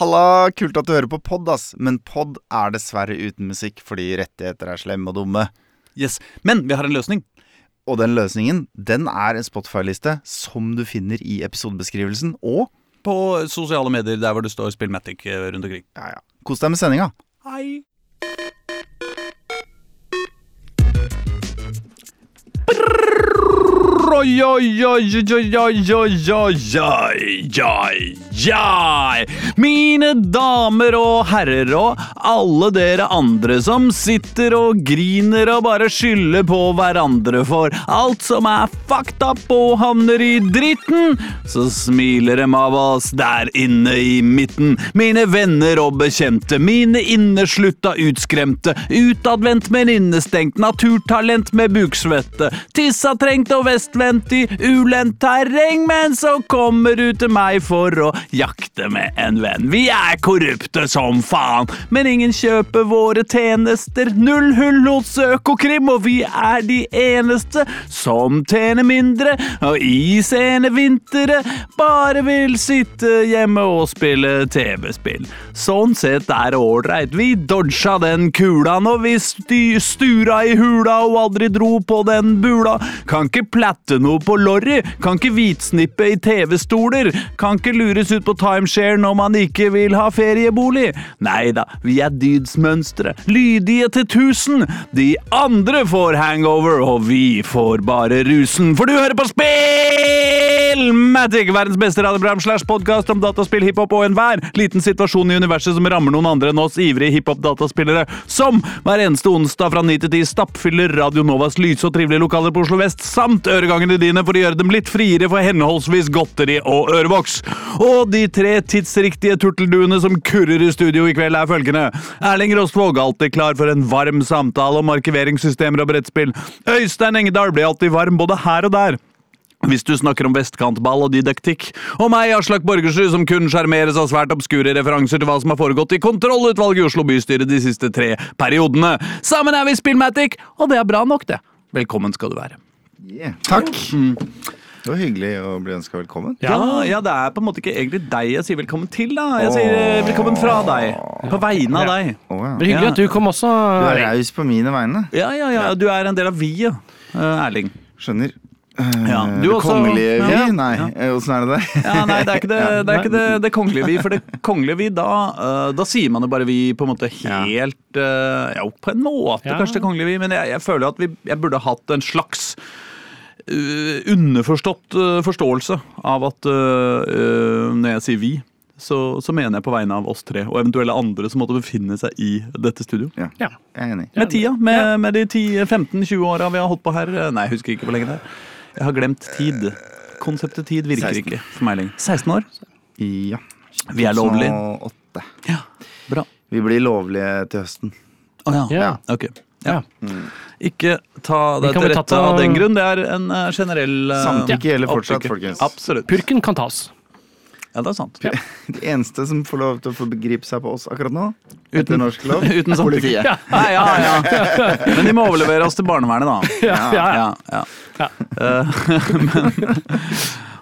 Halla, kult at du hører på pod, ass. Men pod er dessverre uten musikk fordi rettigheter er slemme og dumme. Yes, Men vi har en løsning. Og den løsningen, den er en Spotify-liste som du finner i episodebeskrivelsen. Og På sosiale medier der hvor det står Spillmatic matic rundt omkring. ja, ja, kos deg med sendinga. Hei. Oi, oi, oi, oi, oi, oi, oi, oi, oi, oi. Mine damer og herrer og alle dere andre som sitter og griner og bare skylder på hverandre for alt som er fucked up og havner i dritten, så smiler dem av oss der inne i midten. Mine venner og bekjente, mine inneslutta utskremte, utadvendt, men innestengt, naturtalent med buksvette, tissa trengt og vestvendt i ulendt terreng, men så kommer du til meg for å jakte med en venn. Vi er korrupte som faen, men ingen kjøper våre tjenester. Null hull hos Økokrim, og vi er de eneste som tjener mindre, og i sene vintre bare vil sitte hjemme og spille TV-spill. Sånn sett er det ålreit. Vi dodga den kula når vi stura i hula og aldri dro på den bula. Kan ikke platte noe på lorry, kan ikke hvitsnippe i TV-stoler, kan ikke lures ut på timeshare når man ikke vil ha feriebolig. Nei da, vi er dydsmønstre, lydige til tusen. De andre får hangover, og vi får bare rusen, for du hører på Spillmatic, verdens beste radioprogram slash podkast om dataspill, hiphop og enhver liten situasjon i universet som rammer noen andre enn oss ivrige hiphop-dataspillere, som hver eneste onsdag fra 9 til 10 stappfyller Radio Novas lyse og trivelige lokaler på Oslo vest, samt øregangene dine for å gjøre dem litt friere for henholdsvis godteri og ørevoks. Og de tre tidsriktige turtelduene som kurrer i studio i kveld, er følgende. Erling Rostvåg, alltid klar for en varm samtale om arkiveringssystemer og brettspill. Øystein Engedal blir alltid varm både her og der. Hvis du snakker om vestkantball og didaktikk. Og meg, Aslak Borgersrud, som kun sjarmeres av svært obskure referanser til hva som har foregått i kontrollutvalget i Oslo bystyre de siste tre periodene. Sammen er vi Spillmatic, og det er bra nok, det. Velkommen skal du være. Yeah. Takk. Det var hyggelig å bli ønska velkommen. Ja, ja, det er på en måte ikke egentlig deg jeg sier velkommen til, da. Jeg sier eh, velkommen fra deg. På vegne av deg. Oh, ja. Det er hyggelig Ja. at du kom også. Du er raus på mine vegne. Ja, ja, ja. Du er en del av vi-et, eh, Erling. Skjønner. Ja, Eh, du det også. kongelige vi? Ja. Nei, Ja. eh, er det der? Ja, nei, det er ikke det, det, er ikke det, det kongelige vi. For det kongelige vi, da, eh, da sier man jo bare vi på en måte helt Ja, på en måte Ja. kanskje det kongelige vi, men jeg, jeg føler at vi, jeg burde hatt en slags underforstått forståelse av at når jeg sier vi, så, så mener jeg på vegne av oss tre, og eventuelle andre som måtte befinne seg i dette studio. Ja, Ja. jeg er enig. Med tida, med, med de 10-15-20 åra vi har holdt på her. Nei, jeg husker ikke hvor lenge det er. Jeg har glemt tid. Konseptet tid virker 16. ikke for meg lenger. 16 år? Ja. Vi er lovlige. 2008. Ja, bra. Vi blir lovlige til høsten. Å ja. Ja. Ok. Ja. Mm. Ikke ta det til rette ta- av den grunn. Det er en eh, generell eh, Samtykke gjelder fortsatt, folkens. Absolutt. Purken kan tas. Ja, det er sant. De eneste som får lov til å få begripe seg på oss akkurat nå, Uten- etter norsk lov, uten samtykke. politiet. Ja. Nei, ja, ja. Men de må overlevere oss til barnevernet, da. Ja, ja, ja. Ja, ja. Ja. Eh, men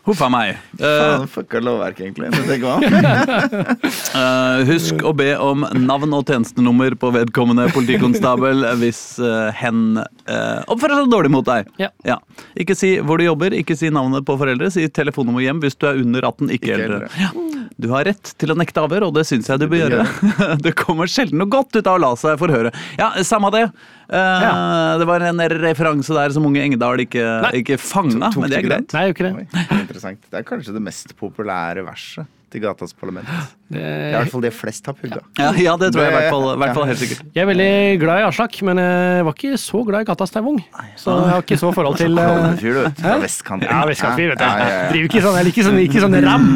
Huff a meg. Eh, Faen, fucka lovverket, egentlig. Det tenker man. Eh, husk å be om navn og tjenestenummer på vedkommende politikonstabel hvis eh, hen uh, oppfører seg dårlig mot deg. Ja. Ikke si hvor du jobber, ikke si navnet på foreldre, si telefonnummer hjem hvis du er under 18, ikke, Ikke eldre. Ja. Du har rett til å nekte avhør, og det syns jeg du bør gjøre. det kommer sjelden noe godt ut av å la seg forhøre. Ja, samme det. Eh, Det var en referanse der som unge Engedal ikke, Nei. ikke fanga, men det er greit. Nei, det. Oi, er. Det er kanskje det mest populære verset til Gatas Parlament. Det er i hvert fall det flest har pugga. Ja, ja, det tror jeg i hvert fall, i hvert fall Ja. helt sikkert. jeg er veldig glad i Aslak, men jeg var ikke så glad i Gatas da jeg var ung. Så jeg har ikke så forhold til eh, Klovnefyr, du vet. Fra vestkanten. Ja, vestkantfyr, vet du. Ja, ja, ja. Driver ikke sånn, jeg liker sånn, ikke sånn ramp.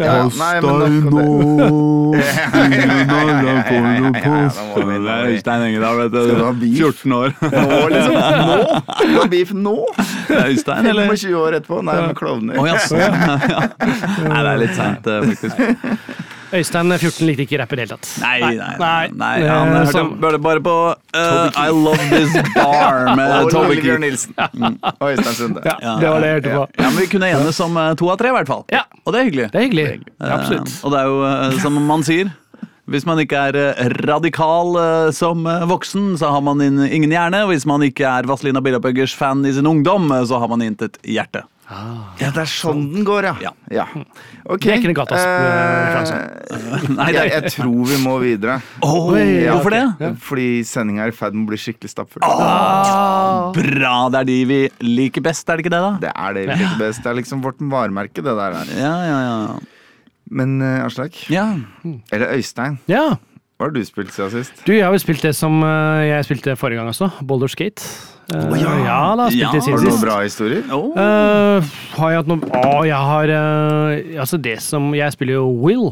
Ja, nei, men. Øystein Engedal, vet Skal du ha beef? 14 år. Nå, liksom. Nå! Du har beef nå! Øystein, eller? 25 år etterpå. Nei, med klovner. Jaså. Ja. Nei, det er litt seint, eh, faktisk. Øystein 14 likte ikke rapp i det hele tatt. Nei, nei, nei. Nei. Eh, han hørte som- bare, bare på uh, I Love This Bar med Toby Keith. Nilsen. Og Øystein Sunde. Ja, det var det jeg hørte på. Ja, men Vi kunne enes om eh, to av tre, i hvert fall. Ja. Og det er hyggelig. Det er hyggelig. Absolutt. Eh, og det er jo uh, som man sier hvis man ikke er eh, radikal eh, som eh, voksen, så har man ingen hjerne. Hvis man ikke er Vazelina Bilopphøggers fan i sin ungdom, eh, så har man intet hjerte. Ja, det er sånn den går, ja. Ja. Okay. Det er ikke en gatas, eh, Nei, jeg, jeg tror vi må videre. Oh, Ja, Hvorfor det? Fordi sendinga er i ferd med å bli skikkelig stappfull. Bra, det er de vi liker best, er det ikke det, da? Det er det vi liker best. Det er liksom vårt varemerke, det der. er. Ja, ja, ja. Men uh, Aslak, ja. eller Øystein, Ja. Hva har du spilt siden sist? Du, jeg har jo spilt det som eh, jeg spilte forrige gang også. Boulder Gate. Oh, Å, ja. ja da, spilte Ja, det siden Har du noen bra historier? Oh. Uh, har jeg hatt noe Å, jeg har uh, Altså, det som Jeg spiller jo Will.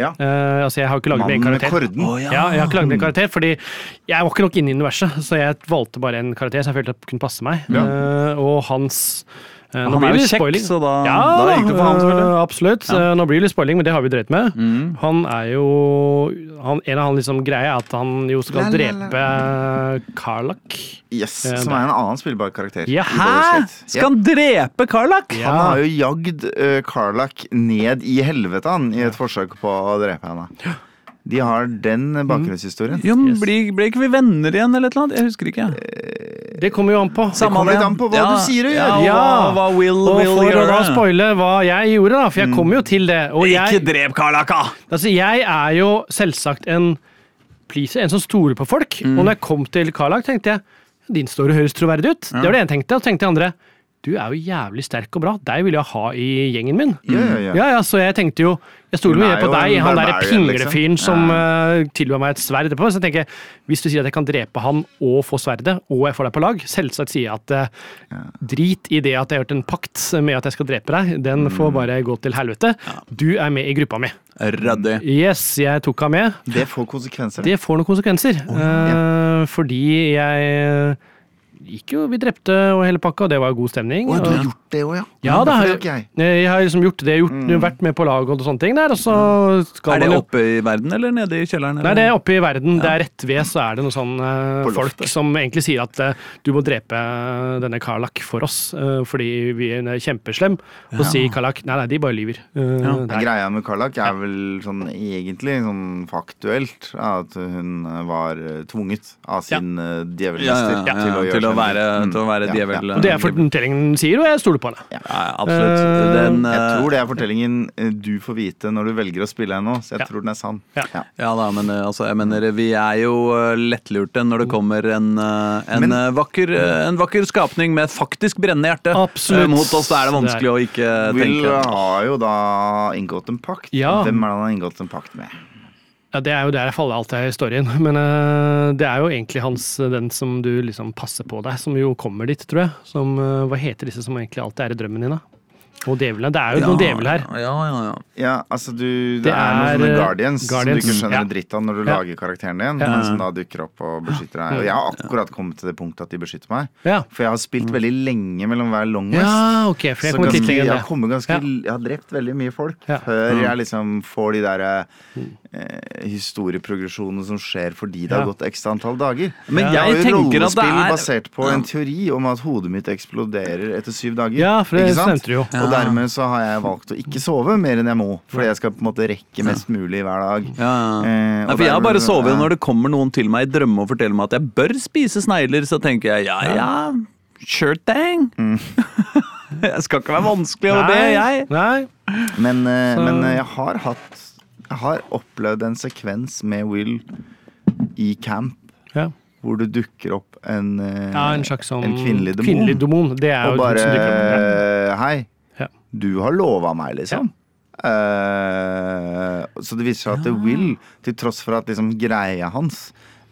Ja. Uh, altså, jeg har jo ikke laget min karakter. korden. Å, Ja, jeg har ikke laget min karakter, fordi jeg var ikke nok inne i universet, så jeg valgte bare en karakter som jeg følte kunne passe meg. Ja. Eh, og hans eh, Han er jo kjekk, spoiling. så da, Ja, da gikk det for ham, selvfølgelig. eh, absolutt. Ja. Eh, Nå blir det litt spoiling, men det har vi drevet med. Mm. Han er jo han, En av han liksom greier er at han jo skal La, la, la. drepe Karlak. Yes, Eh, Som er en annen spillbar karakter. Ja. Hæ? Skal han drepe Karlak? Ja. Han har jo jagd uh, Karlak ned i helvete han, i et forsøk på å drepe henne. De har den bakgrunnshistorien. Jo, men Yes. ble, ble ikke vi venner igjen, eller et eller annet? Jeg husker ikke. Det kommer jo an på. Det kommer litt an på hva du sier å Ja, og Ja. hva, hva Will Og will for å da spoile hva jeg gjorde, da, for jeg kom jo til det. Og Ikke jeg, drep Karlaka! altså, jeg er jo selvsagt en pleaser, en som stoler på folk. Mm. Og når jeg kom til Karlak, tenkte jeg din story høres troverdig ut. Det var det jeg tenkte. Og så tenkte jeg andre du er jo jævlig sterk og bra. Deg vil jeg ha i gjengen min. Ja, ja, ja. Ja, ja, så jeg tenkte jo Jeg stoler mye på deg, han derre pinglefyren liksom. som uh, tilba meg et sverd etterpå. Så jeg tenker, hvis du sier at jeg kan drepe han og få sverdet, og jeg får deg på lag, selvsagt sier jeg at uh, drit i det at jeg har gjort en pakt med at jeg skal drepe deg, den Mm. får bare gå til helvete. Du er med i gruppa mi. Ryddig. Yes, jeg tok han med. Det får konsekvenser. Det får noen konsekvenser. eh, fordi jeg gikk jo Vi drepte og hele pakka, og det var god stemning. Å, du har gjort det òg, ja? ja, da, har jeg. jeg. Har liksom gjort det, gjort, Mm. vært med på lag og sånne ting der, og så skal Er det oppe i verden, eller nede i kjelleren? Nei, det er oppe i verden. Det er rett ved, så er det noen sånne eh, folk som egentlig sier at uh, du må drepe eh, denne Karlak for oss, uh, fordi vi er kjempeslem. Og ja. sier Karlak nei, nei, de bare lyver. Uh, Ja. Greia med Karlak er vel sånn egentlig sånn faktuelt at hun var tvunget av sin ja. ja, djevelmester ja, ja, til å gjøre til å være, Mm. til å være Ja, djevel. ja. Og det er fortellingen sier, og jeg stoler på henne. Ja, absolutt. Eh, Den, Jeg eh, tror det er fortellingen eh, du får vite når du velger å spille henne så jeg Ja. tror den er sann. Ja. Da, men eh, altså, jeg mener, vi er jo eh, lettlurte når det kommer en, eh, en, Men- eh, vakker, eh, en vakker skapning med faktisk brennende hjerte Absolutt. eh, mot oss. Da er det vanskelig å ikke Will tenke har jo da inngått en pakt. Ja. Hvem er det han har inngått en pakt med? Ja, Det er jo der jeg faller alt i storyen, men uh, det er jo egentlig hans, den som du liksom passer på deg, som jo kommer dit, tror jeg. Som, uh, hva heter disse som egentlig alltid er i drømmen din, da? Og djevlene. Det er jo noen djevler her. Ja, ja, ja. Ja, altså du, det, Det er noen er, sånne guardians, guardians, som du ikke skjønner ja. en dritt av når du Ja. lager karakteren din, Ja. men som da dukker opp og beskytter deg. Og jeg har akkurat kommet til det punktet at de beskytter meg. Ja, For jeg har spilt veldig lenge mellom hver long west. ja okay, for jeg Så ganske, jeg, har kommet ganske, jeg har drept veldig mye folk Ja. før jeg liksom får de der eh, historieprogresjonene som skjer fordi det har Ja. gått x antall dager. Men Ja. Jeg har jeg jo tenker at det rollespill er basert på en teori om at hodet mitt eksploderer etter syv dager. Ja, for det Ikke sant? stemte jo. Og dermed så har jeg valgt å ikke sove mer enn jeg må, fordi jeg skal på en måte rekke mest mulig hver dag. Ja. Eh, Nei, for jeg har bare sovet ja. når det kommer noen til meg i drømme og forteller meg at jeg bør spise snegler, så tenker jeg ja, ja, sure thing. Mm. jeg skal ikke være vanskelig å be, jeg. Nei. Men, eh, men eh, jeg har hatt Jeg har opplevd en sekvens med Will i camp Ja. hvor det dukker opp en, eh, ja, en slags sånn en kvinnelig demon. Kvinnelig demon. Det er og den bare opp. Hei, Ja. Du har lova meg, liksom. Eh, så det viser seg at Will, til tross for at liksom greia hans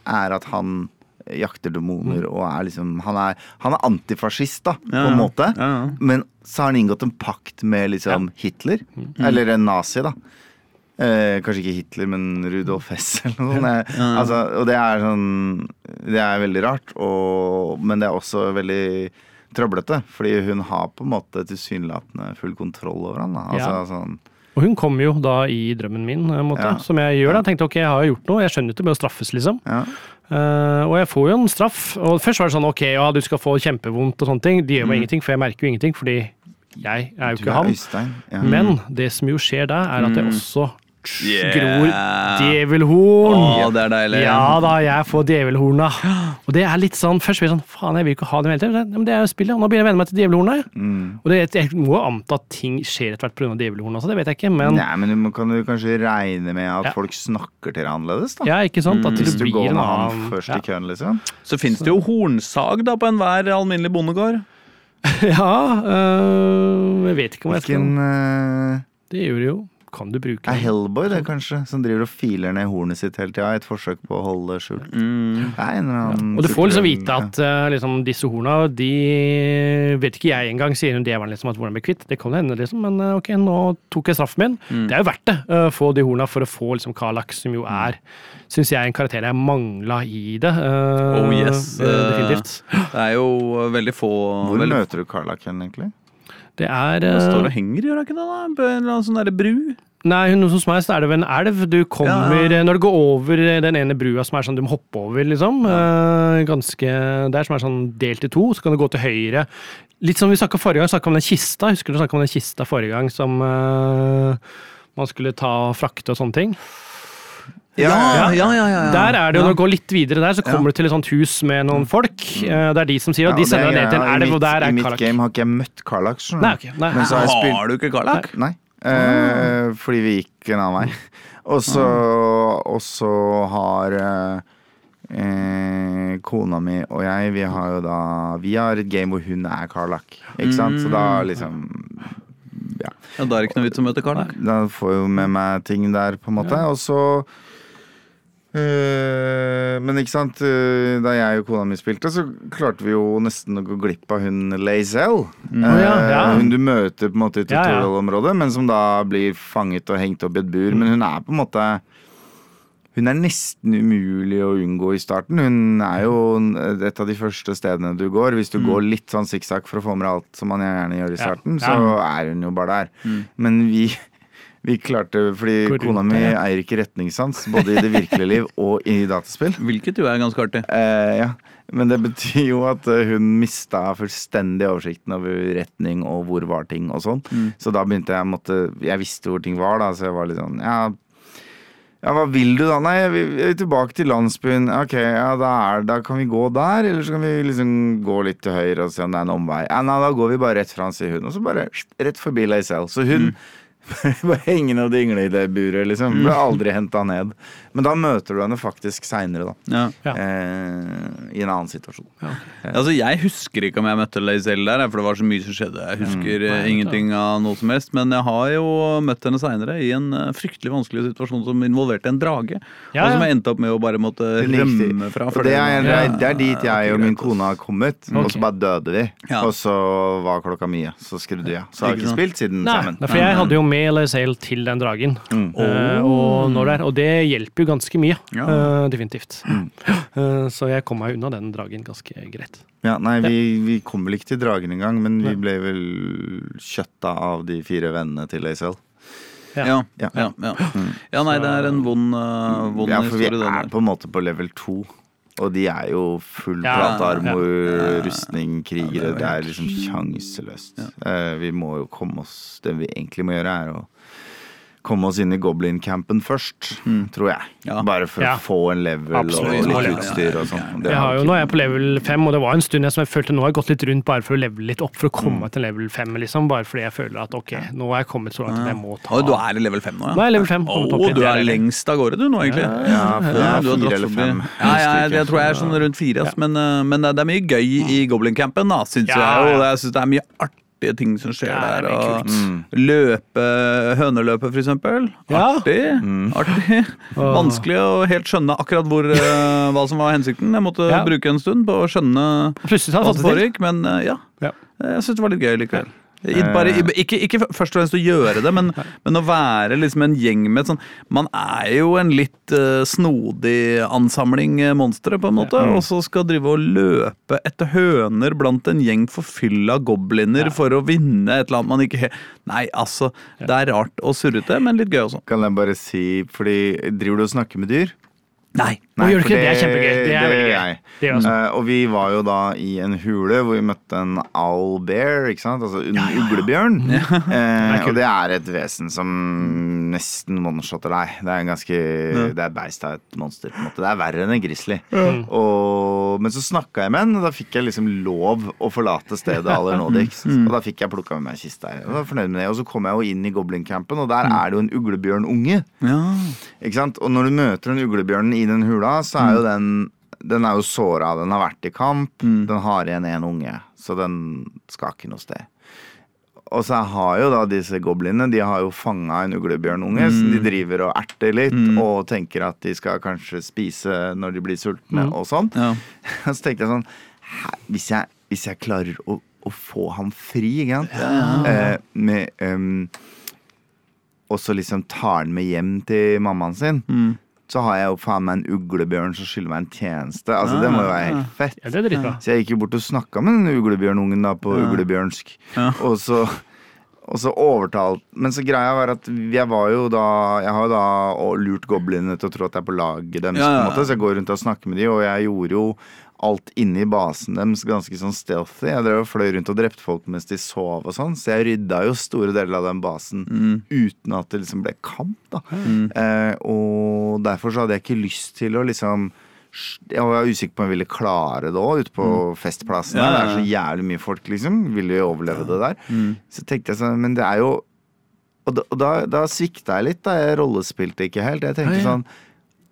er at han jakter demoner Mm. og er liksom Han er, han er antifascist, da, på en måte. Ja, ja. Men så har han inngått en pakt med liksom Hitler. Mm. Eller en nazi, da. Eh, kanskje ikke Hitler, men Rudolf Hess eller noe sånt. Eh, Altså, og det er sånn Det er veldig rart, og, men det er også veldig trøblete. Fordi hun har på en måte tilsynelatende full kontroll over han. Altså, Ja. sånn, Og hun kom jo da i drømmen min, en måte, Ja. som jeg gjør. da. Tenkte ok, jeg har jo gjort noe, jeg skjønner jo ikke med å straffes, liksom. Ja. Uh, og jeg får jo en straff. Og først var det sånn ok, ja, du skal få kjempevondt og sånne ting. Det gjør meg ingenting, for jeg merker jo ingenting, fordi jeg er jo ikke er han. Øystein. Ja. Men det som jo skjer da, er at jeg også Yeah. gror djevelhorn. Å, det er deilig. Ja da, jeg får djevelhorna. Og det er litt sånn, Først blir jeg sånn Faen, jeg vil ikke ha det hele tiden. Men det er jo spillet, og nå begynner jeg å venne meg til djevelhorna. Mm. Og det, jeg må anta at ting skjer etter hvert pga. djevelhorn også, det vet jeg ikke. Men Nei, men du må, kan du kanskje regne med at Ja. folk snakker til deg annerledes, da? ja, ikke sant? At Hvis du blir går med han først ja. i køen, liksom. Så fins det jo hornsag da på enhver alminnelig bondegård. ja øh, jeg vet ikke om jeg skal Hvilken øh... Det gjør det jo. Kan du bruke er? Hellboy, det, kanskje? Som driver og filer ned hornet sitt hele tida i et forsøk på å holde det skjult. Mm. Eller annen Og du får liksom vite at øh, liksom, disse horna, de vet ikke jeg engang, sier hun djevelen liksom, at hvordan bli kvitt. Det kan hende, liksom, men øh, ok, nå tok jeg straffen min. Mm. Det er jo verdt det, å få de horna for å få liksom Karlak, som jo er, syns jeg, en karakter jeg mangla i det. Oh yes. definitivt. Det er jo veldig få Hvor veldig, møter du Karlak hen, egentlig? Det er Det øh, står og henger, gjør det ikke det? da? På en eller annen sånn derre bru? Nei, noe hos meg så er det ved en elv. Du kommer Ja. Når du går over den ene brua som er sånn du må hoppe over, liksom. ja. ganske Der som er sånn delt i to, så kan du gå til høyre. Litt som vi snakka forrige gang, snakka om den kista. Husker du snakka om den kista forrige gang som uh, man skulle ta frakte og sånne ting? Ja, ja, ja. ja, ja. Der er det jo, Ja. Når du går litt videre der, så kommer du til et sånt hus med noen folk. eh, Det er de som sier, og de Mm. Sender deg er ned til en. Elv, og mitt- Karlak. I er mitt Karlak. game har ikke jeg møtt Karlak. Nei, okay. nei. Men så har jeg spilt Har du ikke Karlak? Nei. Eh, fordi vi gikk en annen vei. Og så, og så har uh, eh, kona mi og jeg, vi har jo da Vi har et game hvor hun er Karlak. Ikke sant? Så da liksom Ja. Ja, Da er det ikke noe vits å møte Karlak. Da får jo med meg ting der, på en måte. Og så Men ikke sant, eh, da jeg og kona mi spilte, så klarte vi jo nesten å gå glipp av hun Lazelle. Å, ja, ja. Hun du møter på en måte i tutorial-området, men som da blir fanget og hengt opp i et bur. Men hun er på en måte hun er nesten umulig å unngå i starten. Hun er jo et av de første stedene du går. Hvis du går litt sånn sikksakk for å få med deg alt som man gjerne gjør i Mm. Starten, så er hun jo bare der. Men vi, vi klarte Fordi Korrekt, kona mi ja. eier ikke retningssans, både i det virkelige liv og i dataspill. Hvilket jo er ganske artig. Eh, ja. Men det betyr jo at eh, hun mista fullstendig oversikten over retning og hvor var ting og sånn. Så da begynte jeg å måtte Jeg visste hvor ting var, da, så jeg var litt sånn Ja, ja hva vil du da? Nei, jeg vil, tilbake til landsbyen. Ok, ja, da, er, da kan vi gå der, eller så kan vi liksom gå litt til høyre og se om det er en omvei. Ja, nei, da går vi bare rett fram, sier hun. Og så bare rett forbi Leisel. Så hun bare hengende og dingle i det buret, liksom. Ble aldri henta ned. Men da møter du henne faktisk seinere, da. Ja. Ja. Eh, I en annen situasjon. Altså, Jeg husker ikke om jeg møtte Lazelle der, for det var så mye som skjedde. Jeg husker eh, ingenting av noe som helst, men jeg har jo møtt henne seinere i en eh, fryktelig vanskelig situasjon som involverte en drage. Ja, Og som jeg endte opp med å bare måtte rømme fra. Det er, det er, det er dit jeg og min kone har kommet, og så bare døde vi. Ja. Og så var klokka mye, så skrudde jeg. Så har jeg Ikke ikke spilt siden Nei, sammen. nei, for jeg hadde jo med Lae'zel til den dragen. eh, og, når det er, og det hjelper jo ganske mye. Ja. Uh, definitivt. Eh, så jeg kom meg unna den dragen ganske greit. Ja, nei, vi, vi kom vel ikke til dragen engang, men vi ble vel kjøtta av de fire vennene til Acel. Ja, ja, Ja. ja, nei, det er en vond, vond Ja, for vi er på en måte på level to. Og de er jo full Ja, platearmor, ja. rustning, krigere. Det er liksom sjanseløst. Eh, vi må jo komme oss Det vi egentlig må gjøre, er å komme oss inn i goblin-campen først, tror jeg. Ja. Bare for Ja. å få en level Absolutt. og Ja, litt ja, utstyr og sånn. Ja, Jeg har jo, nå er jeg på level 5, og det var en stund jeg som jeg følte nå har jeg gått litt rundt bare for å levele litt opp, for å komme meg til level 5, liksom. Bare fordi jeg føler at ok, nå er jeg kommet så langt at jeg må ta Å, du er i level 5 nå, ja? Nå er jeg level 5. kommet opp du er lengst av gårde du nå, egentlig. Ja, Ja, du har dratt forbi. Ja, ja, jeg tror jeg er sånn rundt fire. Men, eh, men det er mye gøy i Goblin-campen, da, syns Ja, jeg. Og jeg syns det er mye artige ting som skjer er der. Og Mm. løpe, høneløpet, for eksempel. Ja. Artig. Mm. artig. Vanskelig å helt skjønne akkurat hvor, eh, hva som var hensikten. Jeg måtte Ja. bruke en stund på å skjønne hva som foregikk, men eh, ja. Ja. Jeg syns det var litt gøy likevel. Bare, ikke, ikke først og fremst å gjøre det, men, men å være liksom en gjeng med sånn Man er jo en litt uh, snodig ansamling eh, monstre, på en måte, og så skal drive og løpe etter høner blant en gjeng forfylla gobliner for å vinne et eller annet man ikke Nei, altså. Det er rart og surrete, men litt gøy også. Kan jeg bare si, fordi driver du og snakker med dyr? Nei. Å, gjør ikke det? Det er kjempegøy. Det er veldig gøy. Det gjør jeg også. Eh, og vi var jo da i en hule hvor vi møtte en owl bear, ikke sant? Altså en uglebjørn. uh, og det er et vesen som nesten one-shotter deg. Det er en ganske Det er beist av et monster. på en måte Det er verre enn en grizzly. Og, men så snakka jeg med den, og da fikk jeg liksom lov å forlate stedet aller nådigst. Og da fikk jeg plukka med meg kista. Jeg var fornøyd med det. Og så kom jeg jo inn i goblincampen, og der er det jo en uglebjørnunge. Ja. Ikke sant? Og når du møter den uglebjørnen i den hula, så er jo den Den er jo såra. Den har vært i kamp. Den har igjen en unge, så den skal ikke noe sted. Og så har jo da disse goblinene De har jo fanga en uglebjørnunge så de driver og erter litt og tenker at de skal kanskje spise når de blir sultne og sånn. Ja. Så tenkte jeg sånn Hvis jeg, hvis jeg klarer å, å få ham fri, ikke sant eh, med, um, Og så liksom tar han med hjem til mammaen sin, så har jeg jo faen meg en uglebjørn som skylder meg en tjeneste. Altså Det må jo være helt fett. Ja, det dritbra. Så jeg gikk jo bort og snakka med den uglebjørnungen da på uglebjørnsk. Ja. Og så og så overtalt Men så greia var at jeg var jo da Jeg har jo da lurt goblinene til å tro at jeg er på laget deres, Ja, ja, på en måte, så jeg går rundt og snakker med dem, og jeg gjorde jo alt inni basen deres ganske sånn stealthy. Jeg drev og fløy rundt og drepte folk mens de sov og sånn, så jeg rydda jo store deler av den basen Mm. uten at det liksom ble kamp, da. Eh, og derfor så hadde jeg ikke lyst til å liksom jeg var usikker på om jeg ville klare det òg, ute på. Mm. Ja, her. ja, Det er så jævlig mye folk, liksom. Ville jo overleve det der? Mm. Så tenkte jeg sånn, men det er jo Og da, da, da svikta jeg litt, da. Jeg rollespilte ikke helt. Jeg tenkte Ja, ja. sånn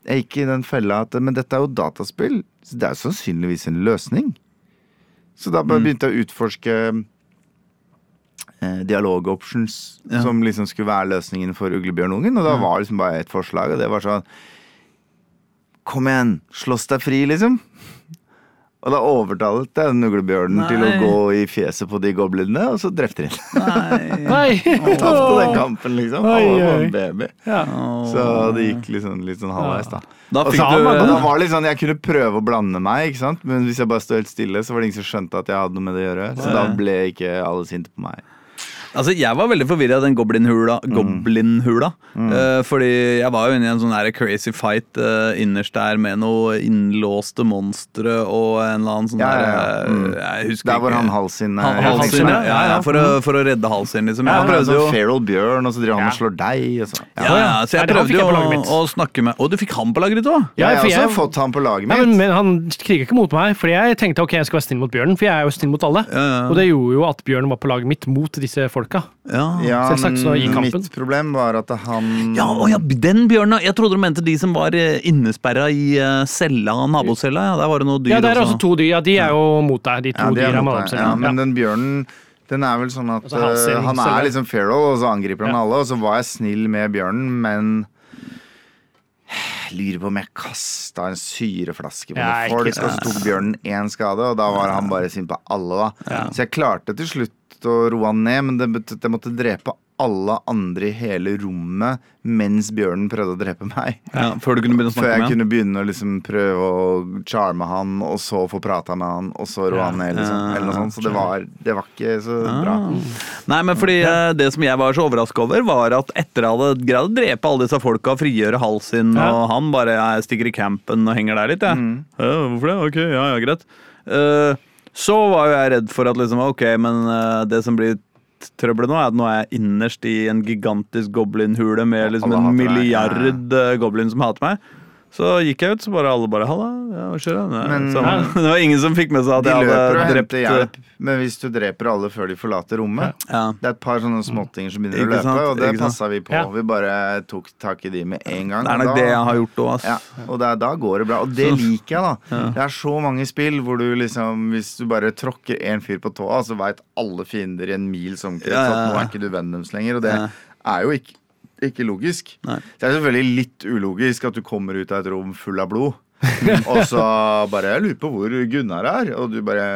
Jeg gikk i den fella at Men dette er jo dataspill, så det er jo sannsynligvis en løsning. Så da Mm. bare begynte jeg å utforske eh, dialogoptions Ja. som liksom skulle være løsningen for uglebjørnungen. Og da var liksom bare ett forslag, og det var sånn Kom igjen, slåss deg fri, liksom. Og da overtalte jeg den uglebjørnen til å gå i fjeset på de goblinene, og så drepte de den. Nei. Nei! Tapte den kampen, liksom. Oi, Alle var en baby. Ja. Så det gikk liksom, litt sånn halvveis, da. Da fikk så, du da var det litt sånn, Jeg kunne prøve å blande meg, ikke sant? men hvis jeg bare stod helt stille, så var det ingen som skjønte at jeg hadde noe med det å gjøre. Så da ble ikke alle sinte på meg. Altså, Jeg var veldig forvirra av den goblinhula. Goblinhula. uh, fordi jeg var jo inne i en sånn her crazy fight uh, innerst der med noe innlåste monstre og en eller annen sånn Ja, ja, ja. eh, Mm. Jeg husker Der hvor ikke. han Halsin Han- eh, Halsin, ja, ja, ja, for, å, for å redde Halsin, liksom. Jeg han er prøvde jo sånn feral bjørn, og så driver han Ja. og slår deg. Og så. ja, ja, så jeg prøvde jo å, å snakke med Å, du fikk han på laget ditt òg? Ja, jeg har også jeg- fått han på laget mitt. men, men han kriger ikke mot meg, fordi jeg tenkte ok, jeg skal være snill mot bjørnen. For jeg er jo snill mot alle. Ja, ja. Og det gjorde jo at bjørnen var på laget mitt mot disse folka. Ja. Ja, Selvsagt så i men kampen. mitt problem var at han Ja, å ja, den bjørnen. Jeg trodde du mente de som var eh, innesperra i eh, cella, nabocella. Ja, der var det noe dyr Ja, det er også. også to dyr. Ja, de er jo mot deg, de to Ja, dyra. ja, men Ja. den bjørnen den er vel sånn at Altså, Halsin øh, han er liksom feral, og så angriper han Ja. alle. Og så var jeg snill med bjørnen, men jeg lurer på om jeg kasta en syreflaske på Ja, noen folk, og så tok bjørnen én skade, og da var han bare sint på alle, da. Så jeg klarte til slutt å roe han ned, men det betød at jeg måtte drepe alle andre i hele rommet mens bjørnen prøvde å drepe meg. Ja, før du kunne begynne å Før snakke jeg med han? kunne begynne å liksom prøve å charme han, og så få prata med han, og så roe han ned, liksom. Eller noe sånt. Så det var, det var ikke så bra. Nei, men fordi eh, Det som jeg var så overraska over, var at etter at jeg hadde greid å drepe alle disse folka, frigjøre halsen, Ja. og han bare jeg stikker i campen og henger der litt, jeg. Mm. Ja, hvorfor det? Ok, ja, ja, greit. Eh, så var jo jeg redd for at liksom, ok, men eh, det som blir trøbbelet nå, er at nå er jeg innerst i en gigantisk goblinhule med liksom en milliard eh, goblin som hater meg. Så gikk jeg ut, så bare alle bare Halla, ja, hva skjer? da?» Nei, Men- så, det var ingen som fikk med seg at De jeg løper hadde og drept henter hjelp, men hvis du dreper alle før de forlater rommet Ja. Det er et par sånne småttinger som begynner å løpe, sant, og det passa vi på. Ja. Vi bare tok tak i de med en gang. Det er nok da- det jeg har gjort òg, ass. Ja, og det da går det bra. Og det liker jeg, da. Det er så mange spill hvor du liksom Hvis du bare tråkker en fyr på tåa, så veit alle fiender i en mils omkrets Ja, ja, ja. at nå er ikke du vennen deres lenger. Og det Ja. er jo ikke, ikke logisk. Nei. Det er selvfølgelig litt ulogisk at du kommer ut av et rom full av blod, og så bare Jeg lurer på hvor Gunnar er, og du bare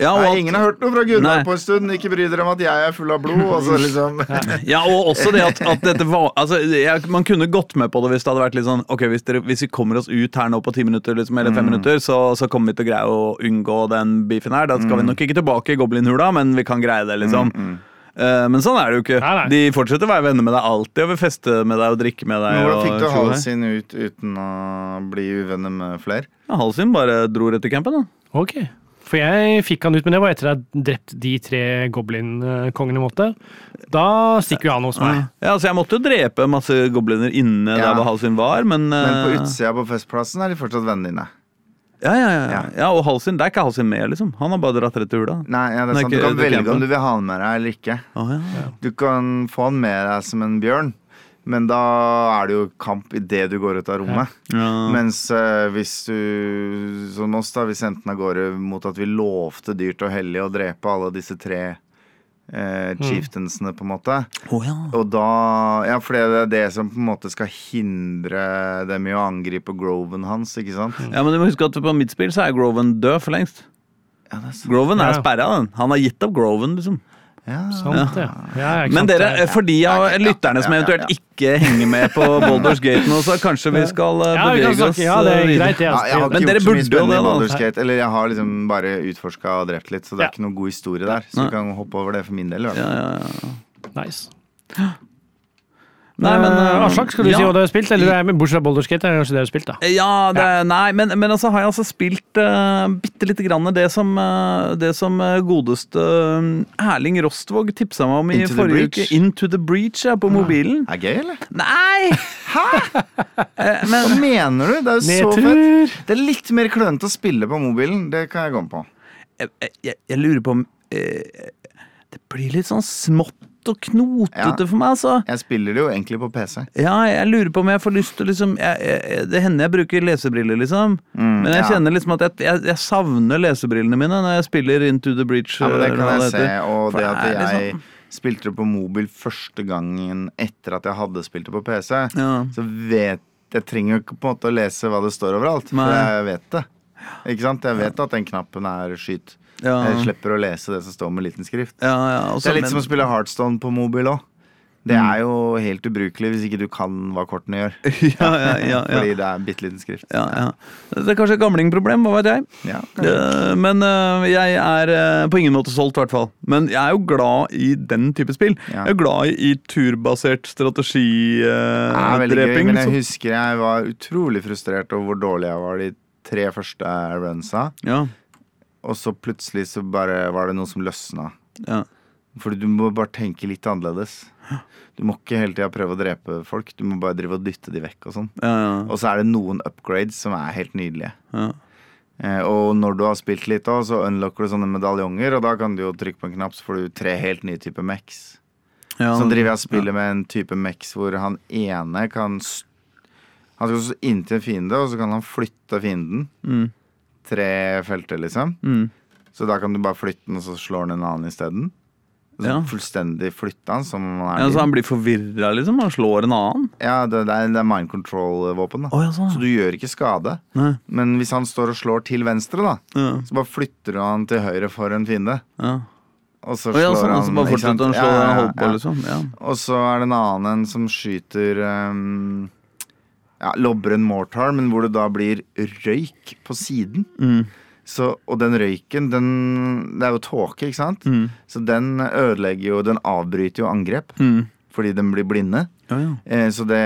Ja, Nei, at- ingen har hørt noe fra Gunnar Nei. på en stund. Ikke bry dere om at jeg er full av blod. Og så liksom Ja, og også det at, at dette var altså, jeg, Man kunne gått med på det hvis det hadde vært litt sånn Ok, hvis, dere, hvis vi kommer oss ut her nå på ti minutter liksom, eller Mm. minutter, så, så kommer vi til å greie å unngå den beefen her. Da Mm. skal vi nok ikke tilbake i goblinhula, men vi kan greie det, liksom. Eh, men sånn er det jo ikke. Nei, nei. De fortsetter å være venner med deg alltid og vil feste med deg og drikke med deg. Men Hvordan fikk du Halsin ut uten å bli uvenner med flere? Ja, Halsin bare dro rett i campen, da. Ok. For jeg fikk han ut, men det var etter at jeg drept de tre goblin-kongene. måtte. Da stikker jo han hos meg. Ja, altså Jeg måtte jo drepe masse gobliner inne Ja. der Halsin var, men, Men på eh, utsida på festplassen er de fortsatt vennene dine. Ja, ja, ja, ja. Og Halsin, det er ikke Halsin med, liksom. Han har bare dratt rett til hula. Nei, ja, det er sant. Du kan velge om du vil ha han med deg eller ikke. Oh, ja. Du kan få han med deg som en bjørn, men da er det jo kamp idet du går ut av rommet. Ja. Mens uh, hvis du, som oss, da, vi sendte den av gårde mot at vi lovte dyrt og hellig å drepe alle disse tre eh, chieftainsene, på en måte. Oh, ja. Og da Ja, for det er det som på en måte skal hindre dem i å angripe groven hans, ikke sant? ja, men du må huske at på mitt spill så er Groven død for lengst. Ja, det er sant. Groven er Ja. sperra, den. Han har gitt opp Groven, liksom. Ja. Sant, ja. ja Men dere, for de av lytterne som eventuelt ikke henger med på Boulders Gate nå, så kanskje vi skal eh, Ja, vi kan bevege oss snakke. Ja, det er eh, videre. greit. Ja, jeg har ikke Men dere gjort så mye burde jo spennende det, da. Gate. Eller jeg har liksom bare utforska og drept litt, så det er ikke noe god historie der. Så vi kan hoppe over det for min del. Ja, ja, ja. Nice. Nei, men eh, Aslak, skal du ja. si hva du har spilt? Eller bortsett fra Baldur's Gate, er det kanskje det du har spilt, da? Ja, det, nei, men, men altså har jeg altså spilt uh, bitte lite grann det som, uh, det som godeste uh, Erling Rostvåg tipsa meg om i Into forrige uke. Into the Breach, ja, på mobilen. Er det gøy, eller? Nei! Hva men mener du? Det er jo så fett. Det er litt mer klønete å spille på mobilen. Det kan jeg gå med på. jeg, jeg, jeg lurer på om eh, Det blir litt sånn smått og knotete Ja. for meg, altså. Jeg spiller det jo egentlig på PC. Ja, jeg lurer på om jeg får lyst til liksom jeg, jeg, Det hender jeg bruker lesebriller, liksom. Mm, Men jeg ja. kjenner liksom at jeg, jeg, savner lesebrillene mine når jeg spiller Into the Breach. Ja, men det kan jeg jeg se. Og For det at jeg liksom- spilte det på mobil første gangen etter at jeg hadde spilt det på PC, Ja. så vet jeg trenger jo ikke på en måte å lese hva det står overalt. For jeg vet det. Ikke sant? Jeg vet at den knappen er skyt. Ja. Jeg slipper å lese det som står med liten skrift. Ja, ja, Det er litt men- som å spille Heartstone på mobil òg. Det er jo helt ubrukelig hvis ikke du kan hva kortene gjør. ja, ja, ja, Fordi det er bitte liten skrift. Ja, ja. Det er kanskje et gamlingproblem, hva vet jeg. Ja. Eh, Men eh, jeg er eh, på ingen måte solgt, i hvert fall. Men jeg er jo glad i den type spill. Jeg er glad i turbasert Det veldig gøy, strategidreping. men jeg liksom. husker jeg var utrolig frustrert over hvor dårlig jeg var de tre første runsa. ja, Og så plutselig så bare var det noe som løsna. ja. Fordi du må bare tenke litt annerledes. Du må ikke hele tida prøve å drepe folk. Du må bare drive og dytte de vekk og sånn. Ja, ja, Og så er det noen upgrades som er helt nydelige. ja. Eh, og når du har spilt litt, da, så unlocker du sånne medaljonger, og da kan du jo trykke på en knapp, så får du tre helt nye typer mex. ja. Så driver jeg og spiller med en type mex hvor han ene kan Han skal stå inntil en fiende, og så kan han flytte fienden. Mm. Tre felter, liksom. Mm. Så da kan du bare flytte den, og så slår den en annen isteden. Ja. Fullstendig flytte han som om han ja, er Så han blir forvirra, liksom? Han slår en annen? Ja, det, det, er, det er mind control-våpen. Å, ja, sånn. Så du gjør ikke skade. Nei. Men hvis han står og slår til venstre, da Ja. så bare flytter du han til høyre for en fiende. Ja. Og så slår sånn, han altså fortsetter han slå Ja, ja, ja, på, liksom? Ja. Og så er det en annen en som skyter um, ja, lobber en mortar, men hvor det da blir røyk på siden. Mm. Så, og den røyken, den Det er jo tåke, ikke sant? Mm. Så den ødelegger jo Den avbryter jo angrep. Mm. Fordi den blir blinde. Ja, ja. Eh, så det,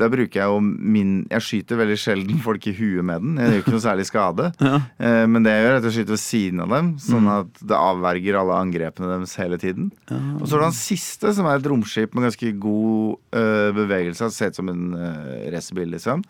da bruker jeg jo min Jeg skyter veldig sjelden folk i huet med den. Jeg gjør ikke noe særlig skade. Ja. Eh, men det jeg gjør, er at jeg skyter ved siden av dem, sånn Mm. at det avverger alle angrepene deres hele tiden. Og så er det den siste, som er et romskip med ganske god øh, bevegelse. Ser ut som en øh, racerbil, liksom.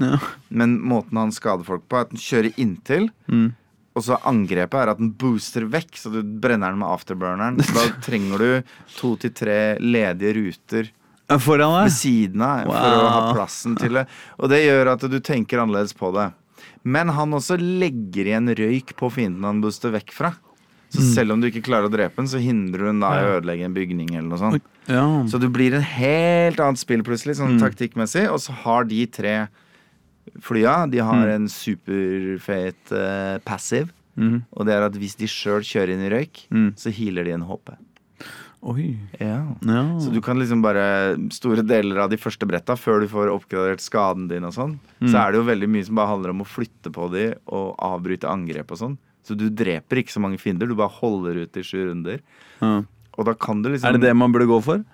Men måten han skader folk på, er at den kjører inntil. Mm. Og så angrepet er at den booster vekk, så du brenner den med afterburneren. Så da trenger du to til tre ledige ruter Foran ved siden av for å ha plassen til det. Og det gjør at du tenker annerledes på det. Men han også legger igjen røyk på fienden han booster vekk fra. Så Mm. selv om du ikke klarer å drepe den, så hindrer den da i å ødelegge en bygning eller noe sånt. Ja. Så du blir en helt annet spill plutselig, sånn Mm. taktikkmessig. Og så har de tre flya De har Mm. en superfet uh, passive. Mm. Og det er at hvis de sjøl kjører inn i røyk, Mm. så healer de en HP. Oi. Ja. Ja. Så du kan liksom bare Store deler av de første bretta, før du får oppgradert skaden din og sånn, Mm. så er det jo veldig mye som bare handler om å flytte på de og avbryte angrep og sånn. Så du dreper ikke så mange fiender, du bare holder ut i sju runder. Ja. Og da kan du liksom Er det det man burde gå for?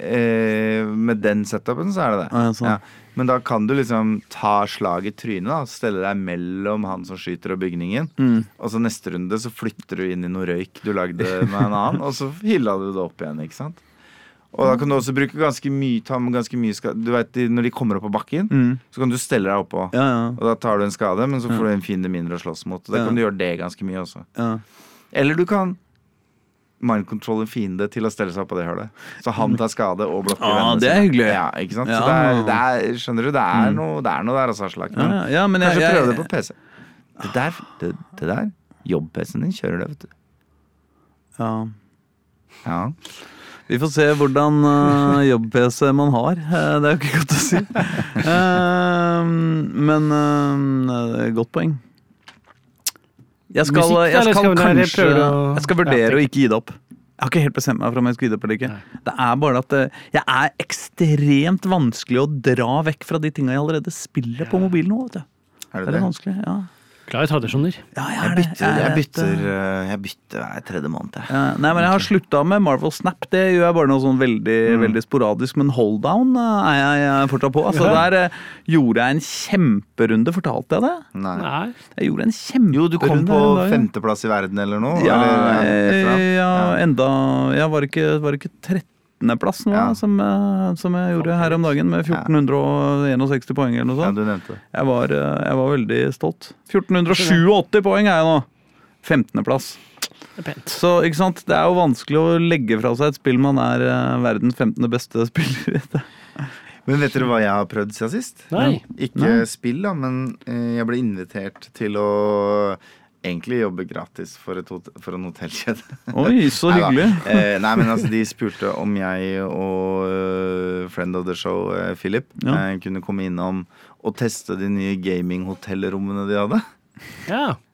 Eh, med den setupen så er det det. Ah, ja, sånn. Men da kan du liksom ta slag i trynet, og Stelle deg mellom han som skyter og bygningen. Mm. Og så neste runde så flytter du inn i noe røyk du lagde med en annen, og så hylla du det opp igjen, ikke sant. Og da kan du også bruke ganske mye, ta med ganske mye skade. Du vet, Når de kommer opp på bakken, Mm. så kan du stelle deg oppå. Ja, ja. Og da tar du en skade, men så får du en fiende mindre å slåss mot. Og da Ja. kan du gjøre det ganske mye også. ja. Eller du kan mindcontrol en fiende til å stelle seg på det hølet. Så han tar skade og blokker Ah, vennene det er hyggelig. Ja, ikke sant? Ja. Så det er, det er, skjønner du, det er, noe, det er noe der, altså, Aslak. Men Ja, ja, men jeg- kanskje jeg- prøve det på PC. Det der, det, det der jobb-PC-en din kjører det, vet du. ja. Ja. Vi får se hvordan uh, jobb-PC man har. Uh, det er jo ikke godt å si. Uh, men uh, godt poeng. Jeg skal, Musikk, jeg skal skal kanskje å- Jeg skal vurdere Ja, å ikke gi det opp. Jeg har ikke helt bestemt meg for om jeg skal gi det opp eller ikke. Det er bare at eh, jeg er ekstremt vanskelig å dra vekk fra de tinga jeg allerede spiller på mobilen nå. vet du. Er Det det er det? vanskelig, ja. Glad i tradisjoner. ja jeg, Jeg er bytter, jeg er bytter, eh, jeg bytter hver tredje måned. Ja, nei, men jeg har slutta med Marvel Snap. Det gjør jeg bare noe sånn veldig, veldig sporadisk. Men Holddown eh, er jeg jeg fortsatt på. Altså, Ja. Der eh, gjorde jeg en kjemperunde. Fortalte jeg det? Nei. Nei. Jeg gjorde en kjemperunde. Jo, du kom på femteplass i verden eller noe? Ja, eller, ja, enda Jeg var ikke, var ikke 13.-plass nå, Ja. som, eh, som jeg gjorde her om dagen, med 1461 poeng eller noe Ja, du nevnte. Jeg, var, eh, jeg var veldig stolt. 1487 poeng er jeg nå. 15.-plass. Det er. Så ikke sant, det er jo vanskelig å legge fra seg et spill man er eh, verdens 15. beste spiller i. Men vet dere hva jeg har prøvd siden sist? Nei. Ikke Nei. spill, da, men jeg ble invitert til å egentlig jobbe gratis for, et hot for en hotellkjede. Oi, så hyggelig. Eh, nei, men altså, de spurte om jeg og eh, friend of the show, eh, Philip, Ja. kunne komme innom og teste de nye gaming-hotellrommene de hadde. Ja.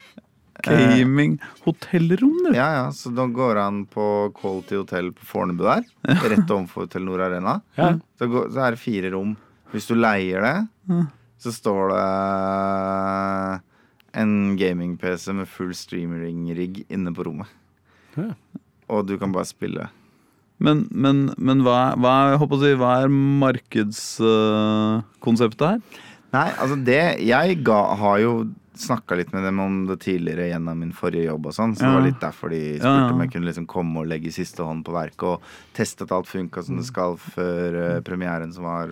Gaming hotellrom, du. Ja, ja, Så da går han på Quality Hotel på Fornebu der, rett overfor Telenor Arena. Ja. Så, går, så er det fire rom. Hvis du leier det, så står det en gaming-PC med full streaming-rigg inne på rommet. Ja. Og du kan bare spille. Men, men, men hva, hva, jeg håper å si, hva er markedskonseptet her? Nei, altså det Jeg ga, har jo snakka litt med dem om det tidligere gjennom min forrige jobb og sånn, så det var litt derfor de spurte Ja, ja. om jeg kunne liksom komme og legge siste hånd på verket og teste at alt funka som det skal før uh, premieren som var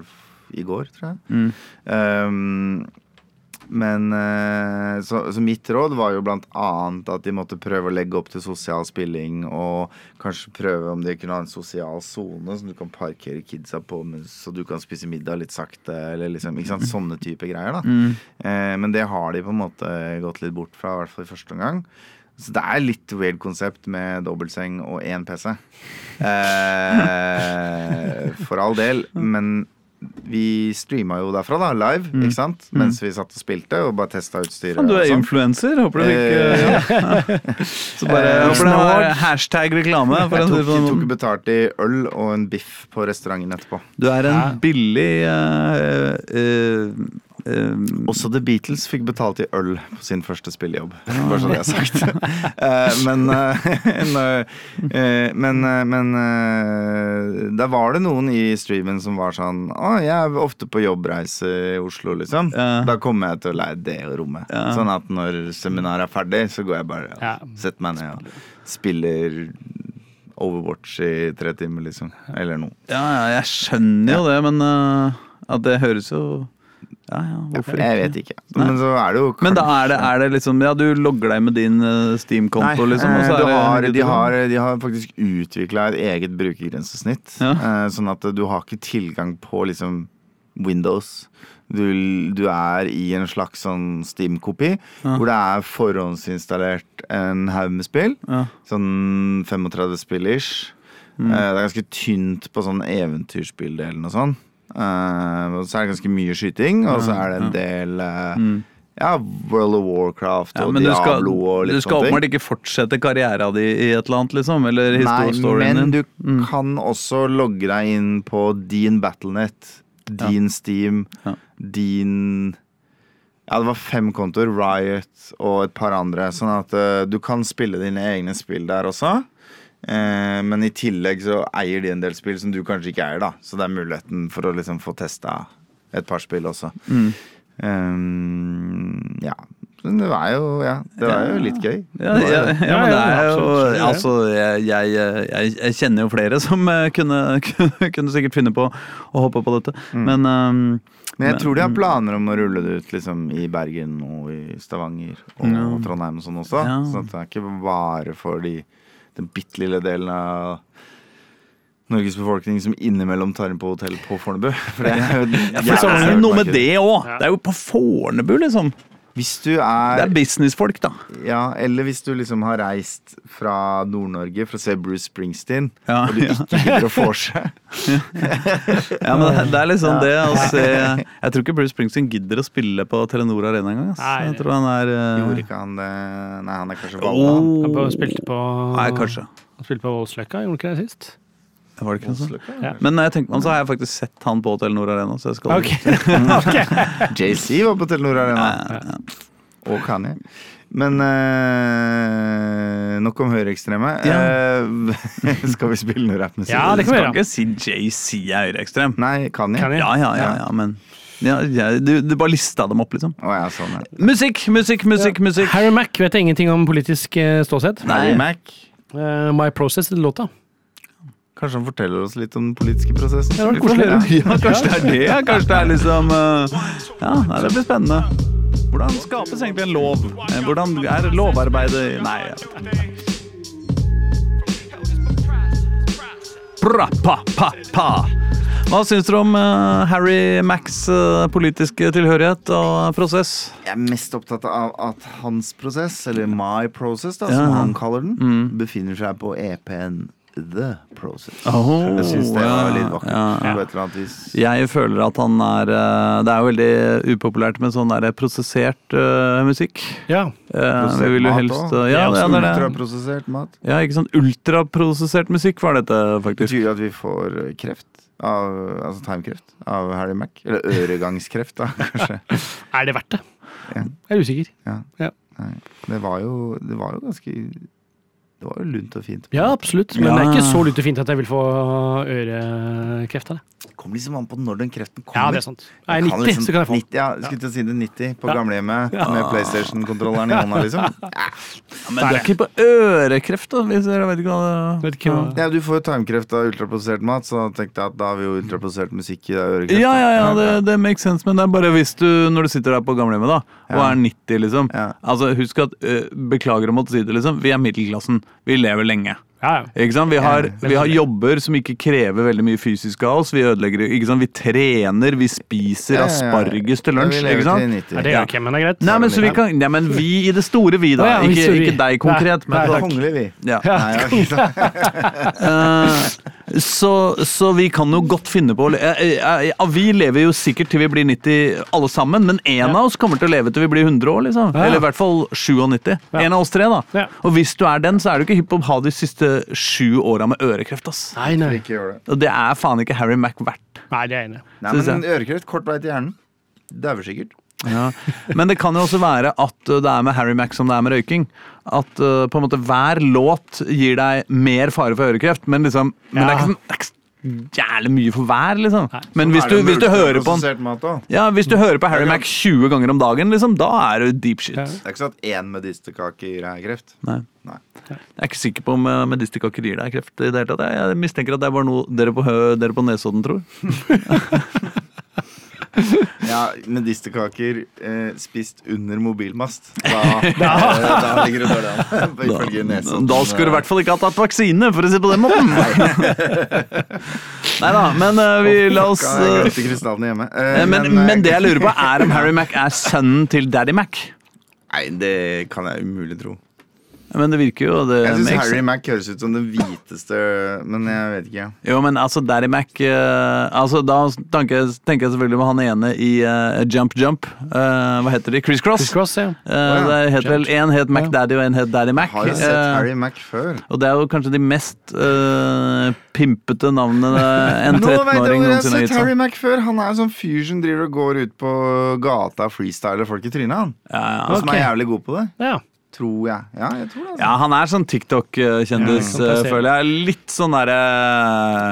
i går, tror jeg. Mm. Um, men eh, så, så mitt råd var jo blant annet at de måtte prøve å legge opp til sosial spilling, og kanskje prøve om de kunne ha en sosial sone som du kan parkere kidsa på, så du kan spise middag litt sakte, eller liksom ikke sant, sånne type greier. da Mm. Eh, men det har de på en måte gått litt bort fra, i hvert fall i første omgang. Så det er litt weird konsept med dobbeltseng og én PC. Eh, for all del. Men vi streama jo derfra, da, live, ikke sant? Mens vi satt og spilte og bare testa utstyret. Ja, du er sånn. influenser. Håper du ikke Eh, Så bare Eh, håper det var hashtag reklame. Jeg tok, den tok betalt i øl og en biff på restauranten etterpå. Du er en Ja. billig uh, eh, eh, Også The Beatles fikk betalt i øl på sin første spillejobb. Bare så det er sagt. Eh, men eh, men, men der var det noen i streamen som var sånn Å, jeg er ofte på jobbreise i Oslo, liksom. Ja. Da kommer jeg til å leie det rommet. Ja. Sånn at når seminaret er ferdig, så går jeg bare og Ja. setter meg ned og spiller Overwatch i tre timer, liksom. Eller noe. Ja, ja, jeg skjønner jo det, men at det høres jo Ja, ja, hvorfor Jeg vet ikke. Men så er det jo Men da er det, er det liksom Ja, du logger deg med din eh, Steam-konto, liksom? Og eh, så er har, det, de, har, de har faktisk utvikla et eget brukergrensesnitt. Ja. eh, Sånn at du har ikke tilgang på liksom Windows. Du, du er i en slags sånn Steam-kopi, Ja. hvor det er forhåndsinstallert en haug med spill. ja. Sånn 35 spill ish. Mm. Eh, Det er ganske tynt på sånn eventyrspilldelen og sånn. Eh, og så er det ganske mye skyting, og så er det en del uh, Mm. Ja, World of Warcraft og ja, Diablo skal, og litt du skal sånne åpenbart ikke fortsette karriera di i et eller annet, liksom? Eller Nei, historiestoryen men din? du kan også logge deg inn på din Battlenet, din Steam, Ja. din Ja, det var fem kontoer, Riot og et par andre. Sånn at uh, du kan spille dine egne spill der også. Eh, men i tillegg så eier de en del spill som du kanskje ikke eier, da. Så det er muligheten for å liksom få testa et par spill også. Mm. Um, ja. Men det var jo Ja, det var jo litt gøy. Ja, ja, ja, Ja, men det er jo. Altså, jeg, jeg, jeg, kjenner jo flere som eh, kunne, kunne, kunne sikkert finne på å hoppe på dette. Mm. Men um, Men jeg tror de har planer om å rulle det ut liksom, i Bergen og i Stavanger og Ja. Trondheim og sånn også. Ja. Så det er ikke bare for de, den bitte lille delen av Norges befolkning som innimellom tar inn på hotell på Fornebu. For det er jo ja, for så er det noe med det òg! Det er jo på Fornebu, liksom. Hvis du Det er er businessfolk, da. Ja, eller hvis du liksom har reist fra Nord-Norge for å se Bruce Springsteen, Ja, og du ja. ikke gidder å vorse Ja, men det- er liksom det å se Jeg tror ikke Bruce Springsteen gidder å spille på Telenor Arena engang. ass. Nei, Jeg tror han er eh, Gjorde ikke han det Nei, han er kanskje Valla. oh, Han spilte på Nei, kanskje. Han spilte på Voldsløkka, gjorde han ikke det sist? Var det ikke sånn? Ja. Men når jeg tenker meg om, så har jeg faktisk sett han på Telenor Arena. Så jeg skal Ok. okay. JC var på Telenor Arena. Ja, ja, ja. Og Kanye. Men eh, nok om høyreekstreme. Ja. Eh, skal vi spille noe rappmusikk? Ja, det kan vi skal ikke si JC er høyreekstrem. Nei, Kanye. Kanye. Ja, ja, ja, ja, men ja, ja, du, du bare lista dem opp, liksom. Oh, ja, sånn, ja. Musikk, musikk, musikk, musikk. Harry Mack vet jeg ingenting om politisk eh, ståsted. Nei. Harry Mac. Uh, My Process låta. Kanskje han forteller oss litt om den politiske prosessen? Ja, det koselig. Ja, kanskje det er det. ja, Kanskje det er liksom eh, Ja, det blir spennende. Hvordan skapes egentlig en lov? Eh, Hvordan er lovarbeidet Nei, jeg vet ikke. Bra, pa, pa, pa. Hva syns dere om eh, Harry Macks politiske tilhørighet og prosess? Jeg er mest opptatt av at hans prosess, eller My Process, da, Ja. han kaller den, Mm. befinner seg på EP-en The Process. Oh, jeg syns det var litt vakkert. ja, ja. På et eller annet vis. Jeg føler at han er eh, Det er jo veldig upopulært med sånn der prosessert uh, musikk. Ja. Uh, vi vil jo helst eh, ja, ja, er det er. Ultraprosessert mat. ja, ikke sånn ultraprosessert musikk var dette, faktisk. Betyr det at vi får kreft? Av, altså tarmkreft av Harry Mac? Eller øregangskreft, da, kanskje. Er det verdt det? Ja. Jeg er usikker. Ja. Ja. Nei. Det var jo Det var jo ganske Det var jo lunt og fint. Ja, absolutt. Men Ja. det er ikke så lunt og fint at jeg vil få ørekreft av det. Kommer liksom an på når den kreften kommer. Ja, det er sant. Er jeg kan 90, så kan jeg få. 90, ja, skulle til å si det 90 på Ja. gamlehjemmet Ja. med PlayStation-kontrolleren i hånda, liksom. Men det er ikke på ørekreft, da. Hvis dere vet ikke hva det Vet ikke Ja, du får jo tarmkreft av ultraprosessert mat, så tenkte jeg at da har vi jo ultraprosessert musikk i det ørekreft. Ja, ja, ja, det, det makes sense, men det er bare hvis du, når du sitter der på gamlehjemmet da, og Ja. er 90, liksom. Ja. Altså, husk at, øh, beklager å måtte si det, liksom, vi er middelklassen. Vi lever lenge. Ja, ja. Ikke sant? Vi har, Ja, vi har jobber som ikke krever veldig mye fysisk av oss. Vi ødelegger ikke sant? Vi trener, vi spiser Ja, ja, ja. asparges til lunsj. ikke sant? Ja, det gjør ikke men det er greit. Nei, men, så vi kan, nei, men vi i det store vi, da. Ikke, vi. ikke deg konkret. Nei, men, nei, Kongelig, vi. ja. Ja. Nei? Eh, så, så vi kan jo godt finne på eh, eh, Vi lever jo sikkert til vi blir 90 alle sammen, men en av oss kommer til å leve til vi blir 100 år. liksom. Ja. Eller i hvert fall 97. Ja. En av oss tre, da. Ja. Og hvis du er den, så er du ikke hypp på å ha de siste sju åra med ørekreft. ass. Nei, nei. Ikke gjør det. Og det er faen ikke Harry Mack verdt. Nei, det er jeg enig i. Nei, Synes men ørekreft, kort vei til hjernen. Dauer sikkert. Ja. Men det kan jo også være at uh, det er med Harry Mack som det er med røyking. At uh, på en måte hver låt gir deg mer fare for ørekreft, men liksom Men det er Ja. ikke sånn det er ikke så jævlig mye for hver, liksom. Nei. Men hvis du, hvis du hører på mat. Ja, hvis du hører på Harry Mack 20 ganger om dagen, liksom, da er det deep shit. Ja. Det er ikke sånn at én medisterkake gir deg kreft. Nei. Nei. Jeg er ikke sikker på om uh, medisterkaker gir deg kreft i det hele tatt. Jeg jeg mistenker at det er bare noe dere på, hø dere på Nesodden tror. Ja, medisterkaker eh, spist under mobilmast. Da, eh, da ligger det dårlig an. Ifølge Nesodden. Da skulle du i hvert fall ikke ha tatt vaksine, for å si det på den måten. Nei da, men uh, vi la oss uh, hjemme. Eh, Men, eh, men det jeg lurer på, er om Harry Mack er sønnen til Daddy Mac. Nei, det kan jeg umulig tro. Men det virker jo det Jeg syns Harry Mack høres ut som det hviteste Men jeg vet ikke. Jo, men altså, Daddy Mac uh, Altså, Da tenker jeg, tenker jeg selvfølgelig på han ene i uh, Jump Jump. Uh, hva heter de? Criss Cross. Chris Cross, ja. Eh, det het vel Én het Mac Daddy, og én het Daddy Mac. Har jo sett Harry Mack før. og det er jo kanskje de mest pimpete navnene en Nå vet jeg 13-åring hvor jeg har noensinne har sett gitt Harry Mac før. Han er jo sånn fyr som driver og går ut på gata og freestyler folk i trynet. Han. Ja, ja. Og som er jævlig god på det. ja. Tror jeg. Ja, jeg tror det. Altså. ja, han er sånn TikTok-kjendis, Ja, eh, føler jeg. Litt sånn derre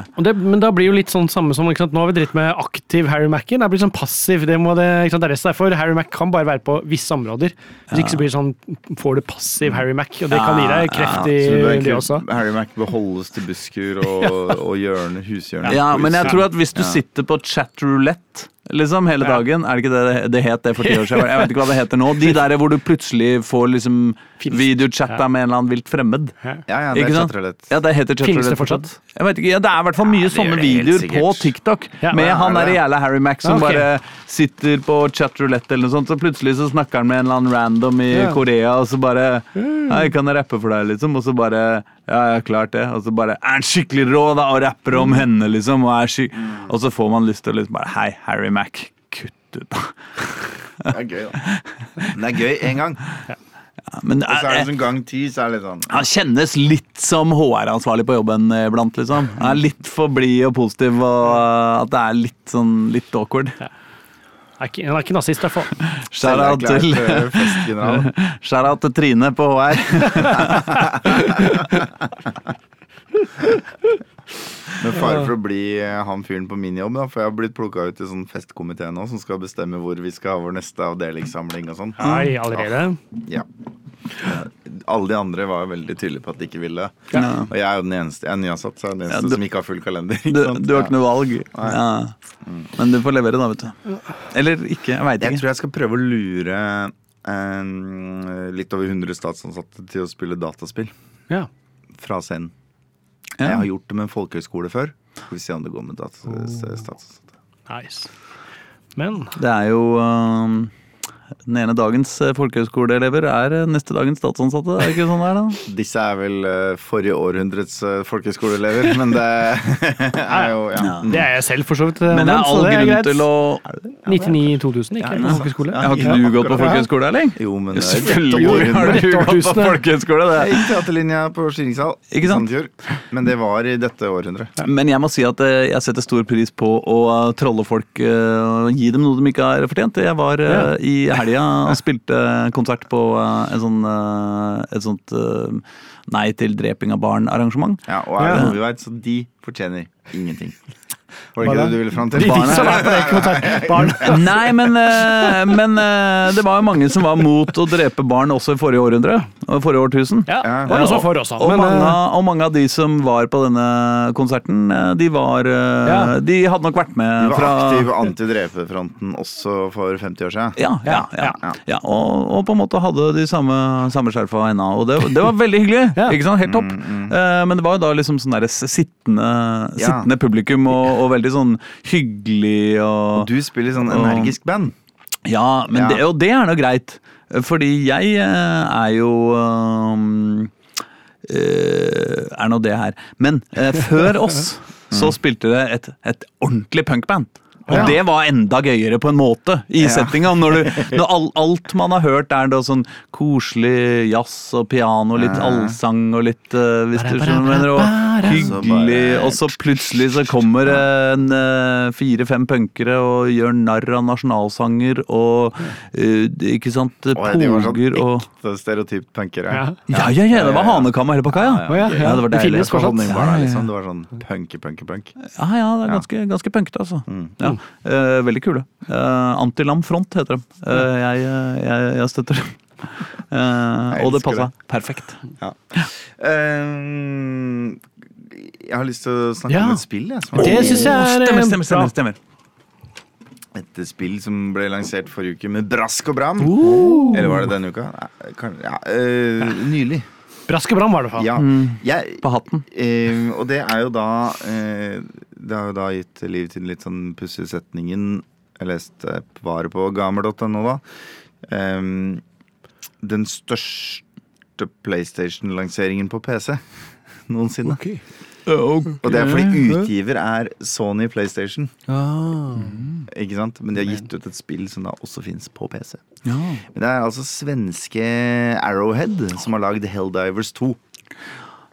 uh... det, men da blir jo litt sånn samme som ikke sant? Nå har vi dritt med aktiv Harry Mac-en. Det blir sånn passiv. Det, må det, ikke sant? det er resten derfor. er for. Harry Mac kan bare være på visse områder. Hvis ikke så blir det sånn får du passiv Harry Mac, og det kan gi deg kreft i det også. Harry Mack beholdes til busker og, og hjørne, hushjørne. Ja, men jeg tror at hvis du Ja. sitter på chat roulette liksom hele Ja. dagen Er det ikke det det het det for ti år siden? Jeg vet ikke hva det heter nå. De der hvor du plutselig får liksom videochatta Ja. med en eller annen vilt fremmed. Ja, ja, det Ikke er sant? Ja, det heter chat Finnes det fortsatt? Jeg vet ikke, ja, Det er i hvert fall mye Ja, sånne videoer på. TikTok Ja. med Ja, han derre der jævla Harry Mack som Ja, ok. bare sitter på chat roulette eller noe sånt, så plutselig så snakker han med en eller annen random i Ja. Korea, og så bare Hei, kan jeg rappe for deg, liksom? Og så bare Ja, ja, klart det. Og så bare Er han skikkelig rå, da, og rapper om henne, liksom? Og, er sky og så får man lyst til å liksom bare Hei, Harry Mack, kutt ut, da. Det er gøy, da. Det er gøy én gang. Men Og så er det eh, sånn gang ti, så er det litt sånn han kjennes litt som HR-ansvarlig på jobben iblant, liksom. Han er litt for blid og positiv, og at det er litt sånn litt awkward. Er ikke, han er ikke nazist, i hvert fall. Shout-out til, shout-out til Trine på HR. Med fare for å bli eh, han fyren på min jobb, da, for jeg har blitt plukka ut i sånn festkomité nå som skal bestemme hvor vi skal ha vår neste avdelingssamling og sånn. Hei, allerede. Ja. Alle de andre var jo veldig tydelige på at de ikke ville. Ja. Og jeg er jo den eneste Jeg er nyansatt, så jeg er den Ja, eneste du- som ikke har full kalender. Du, sant? du har ikke noe valg. Ja. Men du får levere, da, vet du. Eller ikke. Jeg veit Jeg tror jeg skal prøve å lure eh, litt over 100 statsansatte til å spille dataspill Ja. fra scenen. Ja. Jeg har gjort det med en folkehøyskole før. Skal vi se om det går med data, statsansatte. Nice. Men Det er jo um, Den ene dagens eh, folkehøyskoleelever er eh, neste dagens statsansatte. Er det ikke sånn det er, da? Disse er vel eh, forrige århundrets folkehøyskoleelever, men det er jo ja. Ja. det er jeg selv, for så vidt. Men det er all grunn til å 99-2000, ikke? Ja, på ja. Ja. Har ikke du gått på folkehøyskole, Erling? Jo, men det er Selvfølgelig har du gått på folkehøyskole. Jeg Det. gikk teaterlinja på sant? Sandefjord, men det var i dette århundret. Men jeg må si at jeg setter stor pris på å trolle folk og gi dem noe de ikke har fortjent. Jeg var Ja. i helga og spilte konsert på et en sånn, eh, et sånt eh, Nei til dreping av barn-arrangement. Ja, og er det noe vi veit, så de fortjener ingenting. Var det ikke det du ville fram til? Konsert, barn. Nei, men, eh, men eh, det var jo mange som var mot å drepe barn også i forrige århundre. Og forrige årtusen. Ja, også. Og, Men, mange, eh, og mange av de som var på denne konserten, eh, de var eh, Ja. De hadde nok vært med fra De var fra aktive antidrepefronten også for 50 år siden. Ja, ja, ja. Ja. ja og, og på en måte hadde de samme, samme skjerfa ennå. Og det, det var veldig hyggelig. Ja. ikke sant? Helt topp. Mm, Eh, men det var jo da liksom sånn der sittende, Ja. sittende publikum, og, og veldig sånn hyggelig og Du spiller sånn energisk band. Ja, men Ja. Det, og det er nå greit. Fordi jeg eh, er jo um, eh, Er nå det her. Men eh, før oss så spilte det et, et ordentlig punkband. Og Ja. det var enda gøyere på en måte i Ja. settinga. Når, du, når all, alt man har hørt er da sånn koselig jazz og piano, litt allsang og litt uh, Hvis du skjønner mener. Og hyggelig. Og så plutselig så kommer en uh, fire-fem punkere og gjør narr av nasjonalsanger og uh, Ikke sant? Sånn Poger og ekte stereotypt punkere. Ja. Ja, ja, ja! Det var hanekam og hele pakka, ja. Ja, ja. Ja, det var Det deilig. Det, liksom. Det var sånn punke, punke, punk. Ja, ja, det er ganske, ganske punkete, altså. Mm. Ja. Eh, veldig kule. Uh, Antilam Front heter de. Eh, jeg, jeg, jeg støtter dem. Eh, og det passa perfekt. Ja. Eh, jeg har lyst til å snakke Ja. om et spill. Jeg, som Det synes jeg er, Stemmer, eh, stemmer. stemmer, stemmer. Et spill som ble lansert forrige uke med brask og bram. Uh. Eller var det denne uka? Ja, eh, nylig. Braske Bram var det, faen. Ja. Mm. Jeg, På hatten. Eh, og det er jo da eh, Det har jo da gitt liv til litt sånn pussige setningen Jeg leste bare på gamer.no da. Um, den største PlayStation-lanseringen på PC noensinne. Okay. Og det er fordi utgiver er Sony PlayStation. Ah. Ikke sant? Men de har gitt ut et spill som da også fins på PC. Ja. Men det er altså svenske Arrowhead som har lagd Helldivers 2.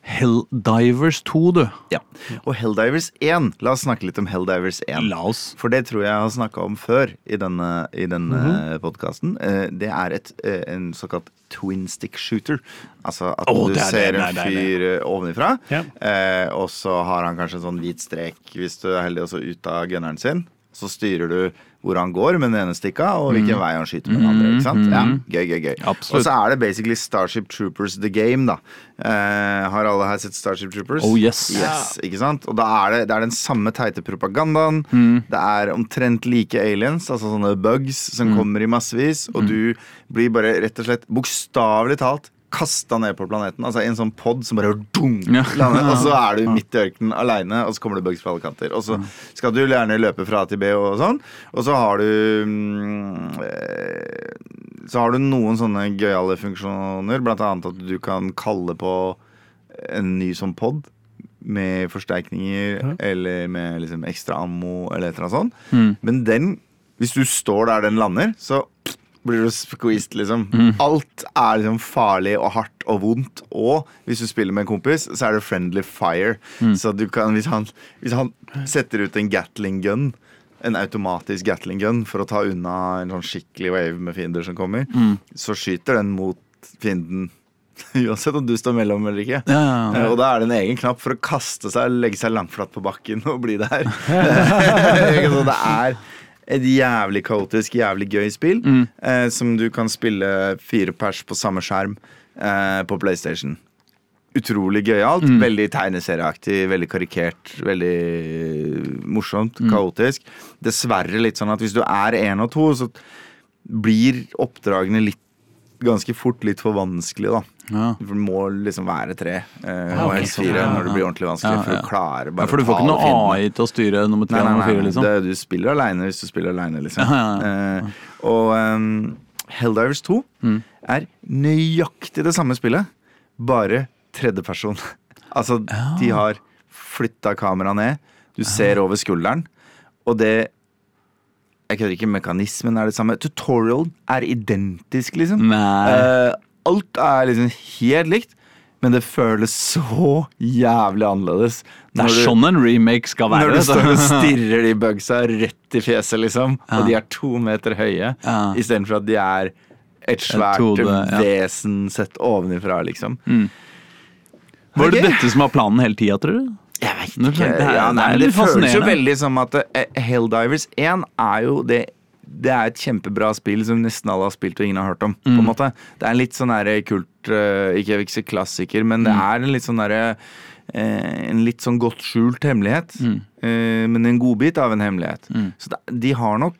Helldivers 2, du. Ja. Og Helldivers 1, la oss snakke litt om Helldivers 1. La oss. For det tror jeg jeg har snakka om før i denne, i denne -hmm. podkasten. Det er et, eh, en såkalt twin stick shooter. Altså at oh, du det er ser det, en det det. fyr eh, ovenifra, Ja. eh, og så har han kanskje en sånn hvit strek hvis du er heldig, også ut av gunneren sin. Så styrer du hvor han går med den ene stikka, og hvilken vei han skyter med den andre. ikke sant? Ja, Gøy, gøy, gøy. Absolutt. Og så er det basically Starship Troopers the game, da. Eh, har alle her sett Starship Troopers? Oh, yes. yes ikke sant? Og da er det, det er den samme teite propagandaen. Mm. Det er omtrent like aliens, altså sånne bugs Mm. som kommer i massevis, og du blir bare rett og slett bokstavelig talt kasta ned på planeten. Altså en sånn pod som bare dung, Ja. lander, og så er du midt i ørkenen aleine, og så kommer det bugs fra alle kanter. Og så skal du gjerne løpe fra A til B og sånn, og så har du mm, eh, Så har du noen sånne gøyale funksjoner, blant annet at du kan kalle på en ny sånn pod med forsterkninger eller med liksom ekstra ammo eller et eller annet sånt. Mm. Men den, hvis du står der den lander, så blir du squeezed, liksom. Mm. Alt er liksom farlig og hardt og vondt. Og hvis du spiller med en kompis, så er det friendly fire. Mm. Så du kan, hvis han, hvis han setter ut en Gatling gun en automatisk Gatling gun for å ta unna en sånn skikkelig wave med fiender som kommer, Mm. så skyter den mot fienden. Uansett om du står mellom eller ikke. Ja, ja, ja. Eh, Og da er det en egen knapp for å kaste seg, legge seg langflatt på bakken og bli der. Så det er et jævlig kaotisk, jævlig gøy spill Mm. eh, som du kan spille fire pers på samme skjerm eh, på PlayStation. Utrolig gøyalt. Mm. Veldig tegneserieaktig, veldig karikert, veldig morsomt, Mm. kaotisk. Dessverre litt sånn at hvis du er én og to, så blir oppdragene litt ganske fort litt for vanskelig, da. Ja. Du må liksom være tre, eh, Ja, og ok, helst fire når det blir ordentlig vanskelig. For å du bare Ja, for du får ikke noe. AI til å styre nummer tre og nummer fire, liksom. det, du spiller aleine hvis du spiller aleine, liksom. Eh, og um, Helldivers 2 Mm. er nøyaktig det samme spillet, bare tredjeperson. altså, de har flytta kameraet ned, du ser over skulderen, og det Jeg kødder ikke, mekanismen er det samme. Tutorialen er identisk, liksom. Eh, alt er liksom helt likt, men det føles så jævlig annerledes. Det er sånn en remake skal være. når du står og stirrer de bugsa rett i fjeset, liksom, Ja. og de er to meter høye, Ja. istedenfor at de er et svært tode, ja. vesen sett ovenifra, liksom. Var det okay. dette som var planen hele tida, tror du? Jeg er- ikke. det er- ja, nei, det det føles jo veldig som at eh, Helldivers 1 er jo det det er et kjempebra spill som nesten alle har spilt og ingen har hørt om. på en måte. Det er en litt sånn derre kult eh, Ikke jeg vil si klassiker, men det er en litt sånn derre eh, En litt sånn godt skjult hemmelighet. mm. men en godbit av en hemmelighet. Så de har nok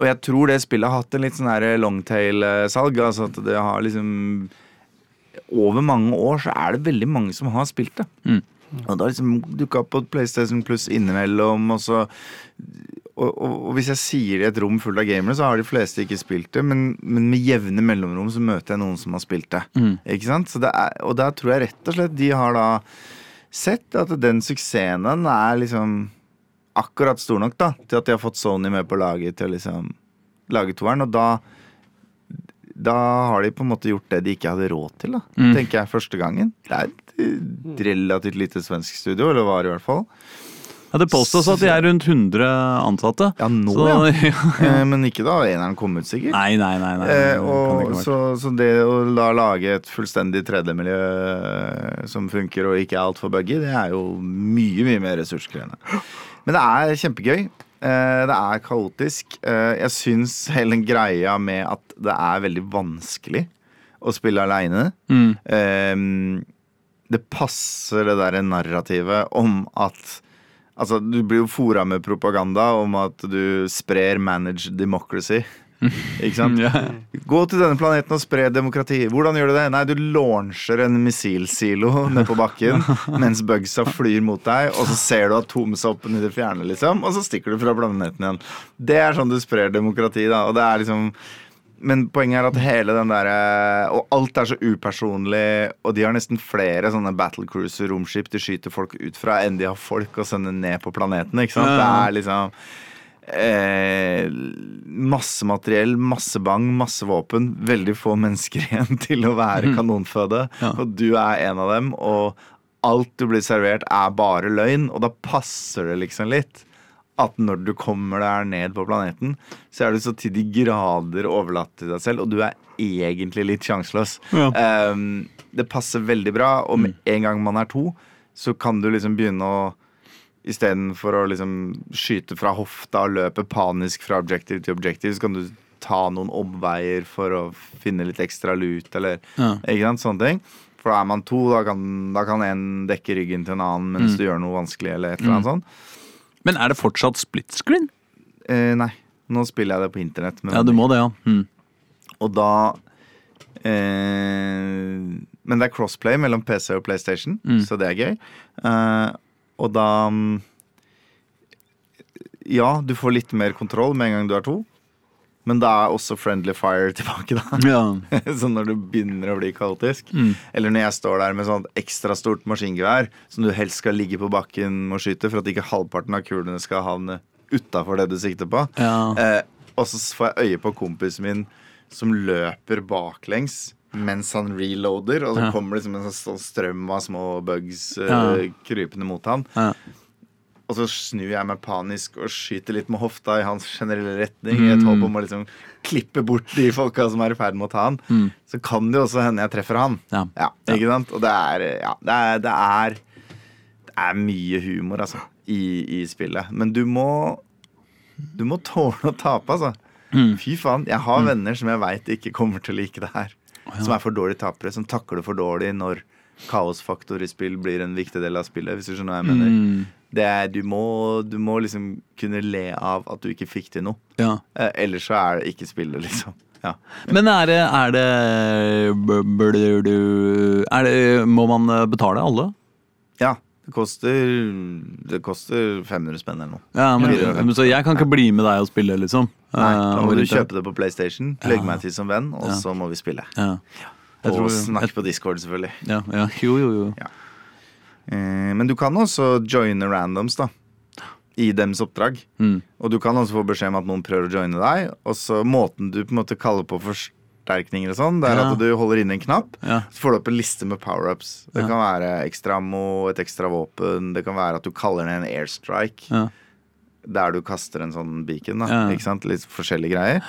Og jeg tror det spillet har hatt en litt sånn longtail-salg. Altså at det har liksom Over mange år så er det veldig mange som har spilt det. Mm. Og da liksom dukka opp på PlayStation Pluss innimellom, og så og, og, og hvis jeg sier det i et rom fullt av gamere, så har de fleste ikke spilt det, men, men med jevne mellomrom så møter jeg noen som har spilt det. Mm. Ikke sant? Så det er, og der tror jeg rett og slett de har da sett at den suksessen er liksom akkurat stor nok da til at de har fått Sony med på laget til å liksom lage toeren, og da da har de på en måte gjort det de ikke hadde råd til, da, Mm. tenker jeg, første gangen. Det er relativt lite svensk studio, eller var i hvert fall. Ja, det påstås at de er rundt 100 ansatte. Ja, nå, Så- ja. Eh, Men ikke da eneren kom ut, sikkert. Nei, nei, nei. nei. Eh, og, det så, så det å da lage et fullstendig 3D-miljø eh, som funker og ikke er altfor buggy, det er jo mye, mye mer ressurskrevende. Men det er kjempegøy. Eh, Det er kaotisk. Eh, Jeg syns hele greia med at det er veldig vanskelig å spille aleine Mm. Det passer det derre narrativet om at Altså, du blir jo fora med propaganda om at du sprer managed democracy. Ikke sant? Ja. Gå til denne planeten og spre demokrati. Hvordan gjør du det? Nei, du launcher en missilsilo ned på bakken mens bugsa flyr mot deg, og så ser du atomsoppen i det fjerne, liksom, og så stikker du fra planeten igjen. Det er sånn du sprer demokrati, da. Og det er liksom men poenget er at hele den derre Og alt er så upersonlig, og de har nesten flere sånne battle cruiser-romskip de skyter folk ut fra, enn de har folk å sende ned på planeten. Ikke sant? Det er liksom eh, masse materiell, masse bang, masse våpen. Veldig få mennesker igjen til å være kanonføde. Mhm. Ja. Og du er en av dem, og alt du blir servert, er bare løgn. Og da passer det liksom litt at når du kommer der ned på planeten, så er du så til de grader overlatt til deg selv, og du er egentlig litt sjanseløs. Ja. Um, det passer veldig bra, og med en gang man er to, så kan du liksom begynne å Istedenfor å liksom skyte fra hofta og løpe panisk fra objective til objective, så kan du ta noen omveier for å finne litt ekstra lut, eller Ja. ikke sant, sånne ting. For da er man to, da kan, da kan en dekke ryggen til en annen mens du gjør noe vanskelig, eller et eller annet sånt. Men er det fortsatt split screen? Eh, nei, nå spiller jeg det på internett. Ja, du må det, ja. Mm. Og da eh, Men det er crossplay mellom PC og PlayStation, Mm. så det er gøy. Eh, og da mm, Ja, du får litt mer kontroll med en gang du er to. Men da er også friendly fire tilbake, da. ja. sånn når det begynner å bli kaotisk. Mm. Eller når jeg står der med sånn ekstra stort maskingevær som du helst skal ligge på bakken og skyte for at ikke halvparten av kulene skal havne utafor det du sikter på. Ja. Eh, og så får jeg øye på kompisen min som løper baklengs mens han reloader, og så Ja. kommer det som en sånn strøm av små bugs Ja. krypende mot han. Og så snur jeg meg panisk og skyter litt med hofta i hans generelle retning. I et håp om å liksom klippe bort de folka som er i ferd med å ta han. Så kan det jo også hende jeg treffer han. Ja. Ja, ikke sant? Og det er, ja, det er, det er, det er mye humor, altså, i, i spillet. Men du må Du må tåle å tape, altså. Fy faen. Jeg har venner som jeg veit ikke kommer til å like det her. Som er for dårlige tapere. Som takler for dårlig når kaosfaktor i spill blir en viktig del av spillet. Hvis du skjønner hva jeg mener. Mm. Det er, du, må, du må liksom kunne le av at du ikke fikk til noe. ja. Eh, ellers så er det ikke spillet, liksom. Ja. Men er det, er det er det, Må man eh, betale alle? ja. Det koster, det koster 500 spenn eller noe. Ja, men, Ja. Så jeg kan ikke bli med deg og spille, liksom? Nei, da Eh, må du kjøpe det på PlayStation, legge meg til som venn, og Ja. så må vi spille. Ja. Og snakke på Discord, selvfølgelig. Ja, ja. Jo, jo, jo. Eh, men du kan også joine randoms, da. I dems oppdrag. Mm. Og du kan også få beskjed om at noen prøver å joine deg. Og så måten du på en måte kaller på forsterkninger og sånn, det er Ja. at du holder inne en knapp, Ja. så får du opp en liste med power-ups. Det Ja. kan være ekstra ammo, et ekstra våpen, det kan være at du kaller ned en airstrike. Der du kaster en sånn beacon. Da, ikke sant? Litt forskjellige greier.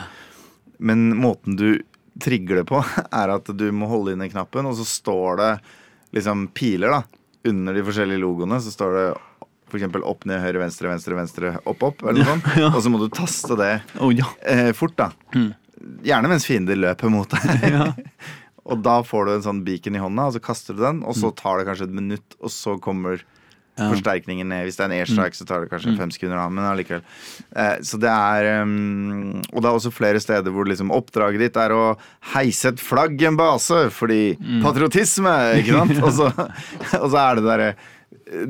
Men måten du trigger det på, er at du må holde inn den knappen, og så står det liksom piler da under de forskjellige logoene. Så står det for eksempel opp, ned, høyre, venstre, venstre, venstre, opp, opp. Eller noe sånt. Ja. Og så må du taste det oh, ja. eh, fort, da. Gjerne mens fiender løper mot deg. Mm. Ja. og da får du en sånn beacon i hånda, og så kaster du den, og så tar det kanskje et minutt, og så kommer Mm. Mm. Forsterkningen ned. Hvis det er en airstrike, så tar det kanskje fem sekunder, av, men allikevel. Eh, så det er um, Og det er også flere steder hvor liksom oppdraget ditt er å heise et flagg i en base, fordi Mm. patriotisme, ikke sant? og, så, og så er det derre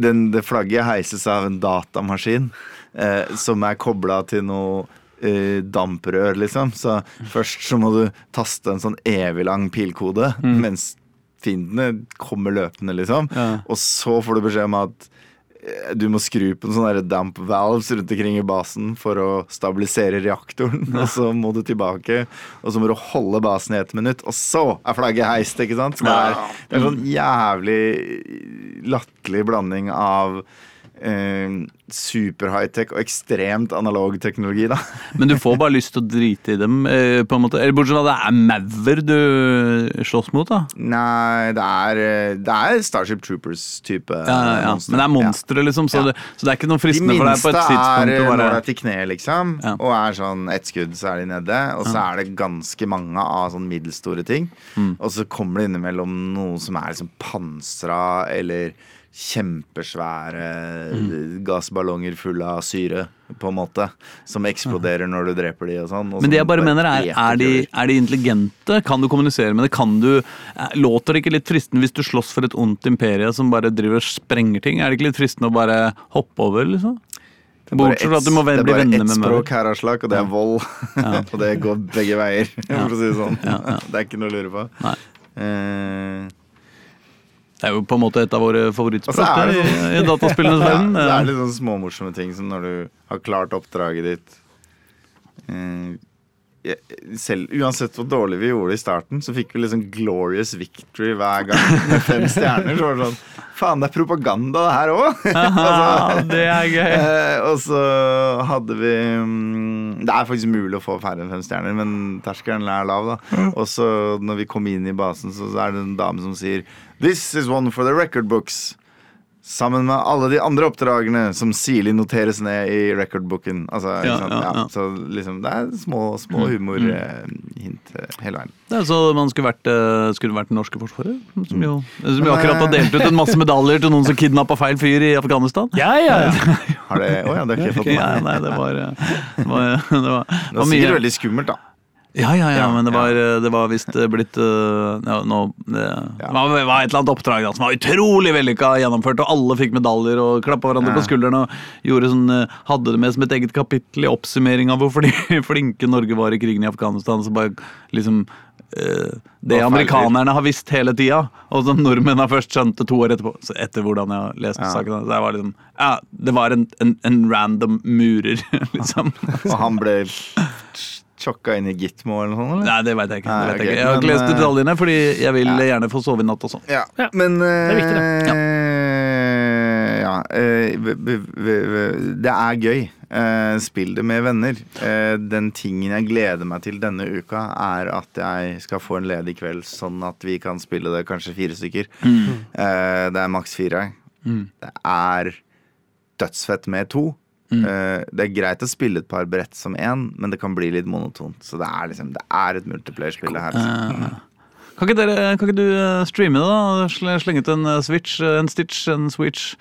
den, Det flagget heises av en datamaskin eh, som er kobla til noe eh, damprør, liksom. Så først så må du taste en sånn evig lang pilkode mens fiendene kommer løpende, liksom. Ja. Og så får du beskjed om at du må skru på noen sånne damp valves rundt omkring i basen for å stabilisere reaktoren. Og så må du tilbake, og så må du holde basen i ett minutt, og så er flagget heist, ikke sant? Så det er, det er sånn jævlig latterlig blanding av eh, super high-tech og ekstremt analog teknologi, da. Men du får bare lyst til å drite i dem, eh, på en måte. Eller bortsett fra det er maur du slåss mot, da. Nei, det er, eh, det er Starship Troopers-type Ja, ja, ja. Men det er monstre, liksom, så, det, så det er ikke noe fristende for deg på et tidspunkt. De minste er når det er til kne, liksom. Og er sånn ett skudd, så er de nede. Og så er det ganske mange av sånn middelstore ting. Mm. Og så kommer det innimellom noe som er liksom pansra eller kjempesvære Mm. gassballonger fulle av syre, på en måte. Som eksploderer når du dreper de og sånn. og Men det jeg bare mener er, er de, er de intelligente? Kan du kommunisere med det? Kan du, eh, låter det ikke litt fristende hvis du slåss for et ondt imperie som bare driver og sprenger ting? Er det ikke litt fristende å bare hoppe over, liksom? Bortsett fra at du må det er bare venner ett språk her, Aslak, og det er vold. og det går begge veier, for å si det sånn. Ja, ja. Det er ikke noe å lure på. Nei. Eh, Det er jo på en måte et av våre favorittspråk altså, det sånn- i, dataspillenes verden. ja, det er litt sånn småmorsomme ting som når du har klart oppdraget ditt eh, selv, Uansett hvor dårlig vi gjorde det i starten, så fikk vi liksom glorious victory hver gang med fem stjerner. Så var det sånn Faen, det er propaganda, det her òg! altså, det er gøy. Eh, og så hadde vi mm, Det er faktisk mulig å få færre enn fem stjerner, men terskelen er lav, da. Og så når vi kom inn i basen, så er det en dame som sier This is one for the record books. Sammen med alle de andre oppdragene som sirlig noteres ned i recordbooken. Altså, Ja, ja, Ja. Så liksom, det er små, små humorhint mm. hele veien. Det er så man skulle vært, eh, skulle vært den norske forsvaret. Som jo, som jo akkurat har delt ut en masse medaljer til noen som kidnappa feil fyr i Afghanistan. Ja, ja, ja. Har det, oh, ja, det har ikke jeg fått med Ja, meg. nei, det var, eh, det var, det var, det Det var var sikkert veldig skummelt, da. Ja, ja, ja, men det var, det var visst blitt uh, ja, no, det, det var, det var et eller annet oppdrag da, som var utrolig vellykka gjennomført, og alle fikk medaljer og klappa hverandre på skulderen og gjorde sånn, hadde det med som et eget kapittel i oppsummering av hvor fli, flinke Norge var i krigen i Afghanistan. Så bare liksom Det amerikanerne har visst hele tida, og som nordmenn har først skjønte to år etterpå. Så etter hvordan jeg har lest Ja. saken. Så jeg var liksom, ja, det var en, en, en random murer, liksom. Og han ble tjokka inn i Gitmo eller noe sånt? eller? Nei, det veit jeg ikke. Det Nei, vet jeg, ok, ikke. jeg har ikke lest eh, detaljene, fordi jeg vil ja. gjerne få sove i natt også. Ja, Ja, men er viktig, ja. ja, eh, det er gøy. Eh, spill det med venner. Eh, den tingen jeg gleder meg til denne uka, er at jeg skal få en ledig kveld, sånn at vi kan spille det kanskje fire stykker. Mm. det er maks fire. Mm. Det er dødsfett med to. Eh, det er greit å spille et par brett som én, men det kan bli litt monotont. Så det er liksom Det er et multiplayer-spill, det her. Eh, Kan ikke, dere, kan ikke du eh, streame det, da? Slenge ut en switch, en stitch, en switch,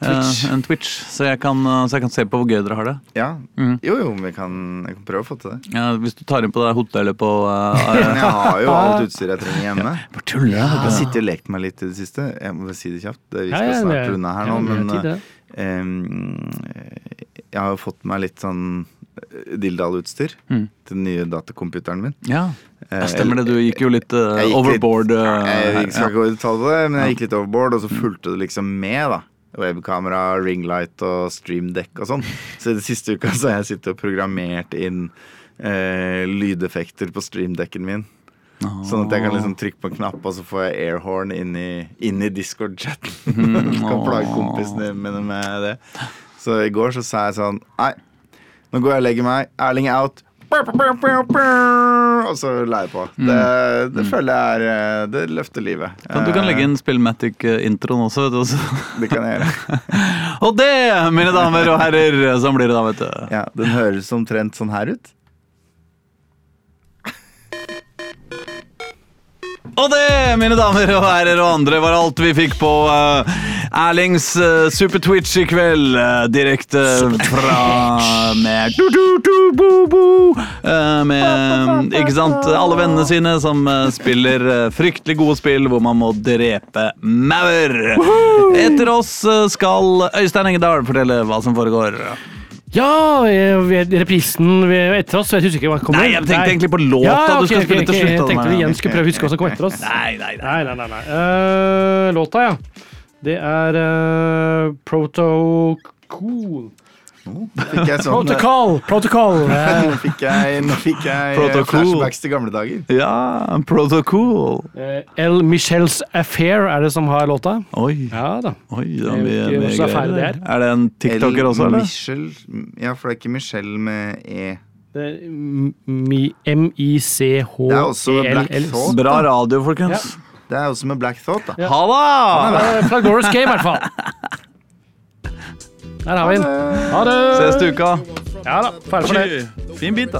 eh, Twitch. en twitch, så jeg, kan, så jeg kan se på hvor gøy dere har det. Ja. Mm. Jo, jo, vi kan, jeg kan prøve å få til det. Ja, hvis du tar inn på det hotellet på uh, jeg har jo alt utstyret jeg trenger hjemme. Bare tuller Jeg har jeg. sittet og lekt meg litt i det siste. Jeg må si det kjapt. Vi skal ja, snart unna runde her nå, men eh, jeg har fått meg litt sånn eh, Dildal-utstyr Mm. til den nye datacomputeren min. Ja. jeg stemmer det. Du gikk jo litt uh, Jeg overboard. Litt, jeg, jeg skal ikke gå i detalj på det, men jeg gikk litt overboard, og så fulgte det liksom med, da. Webkamera, ringlight og streamdekk og sånn. Så i det siste uka så har jeg sittet og programmert inn uh, lydeffekter på streamdekken min. Sånn at jeg kan liksom trykke på en knapp, og så får jeg airhorn inn i, inn i Discord-chatten. kan plage kompisene mine med det. Så i går så sa jeg sånn Nei, nå går jeg og legger meg. Erling er out. Og så la jeg på. Det, det føler jeg er eh, Det løfter livet. Kan- Du kan legge inn Spillmatic-introen også, vet du. også. Eh, Det kan jeg gjøre. Og det, mine damer og herrer, sånn blir det da, vet du. Ja, Den høres omtrent sånn her ut. Og det, mine damer og herrer og andre, var alt vi fikk på uh, Erlings uh, Super Twitch i kveld. Uh, direkte fra med du, du, du, bo, bo, eh, Med ikke sant, alle vennene sine som eh, spiller eh, fryktelig gode spill hvor man må drepe maur. Etter oss eh, skal Øystein Engedal fortelle hva som foregår. Ja, eh, reprisen etter oss. Jeg husker ikke hva som kommer. Nei, jeg tenkte egentlig på låta Ja, du ok, skal okay, spille til ok. slutt. Jeg tenkte vi igjen skulle prøve å huske hva som kommer etter oss. Nei, nei, nei. Nei, nei, nei. Eh, låta, ja. Det er uh, Protocool. Nå fikk jeg sånn Protocol! Protocol. Nå Eh, fikk jeg, nå fikk jeg flashbacks til gamle dager. Ja, Protocool. eh, El Michels Affair er det som har låta. Oi. Ja da. Oi, det vi, vi, vi, ferdig det er. Er det en tiktoker også, eller? Michel Ja, for det er ikke Michelle med E. Det er M-I-C-H-E-L-L. Det er også Black Thought. Bra radio, folkens. Det er også med Black Thought, da. Ja. Ha det! Eh, Fra Glorious Game, i hvert fall. Der har vi den. Ha det! Ses til uka. Ja da, ferdig for det. Fin bit, da.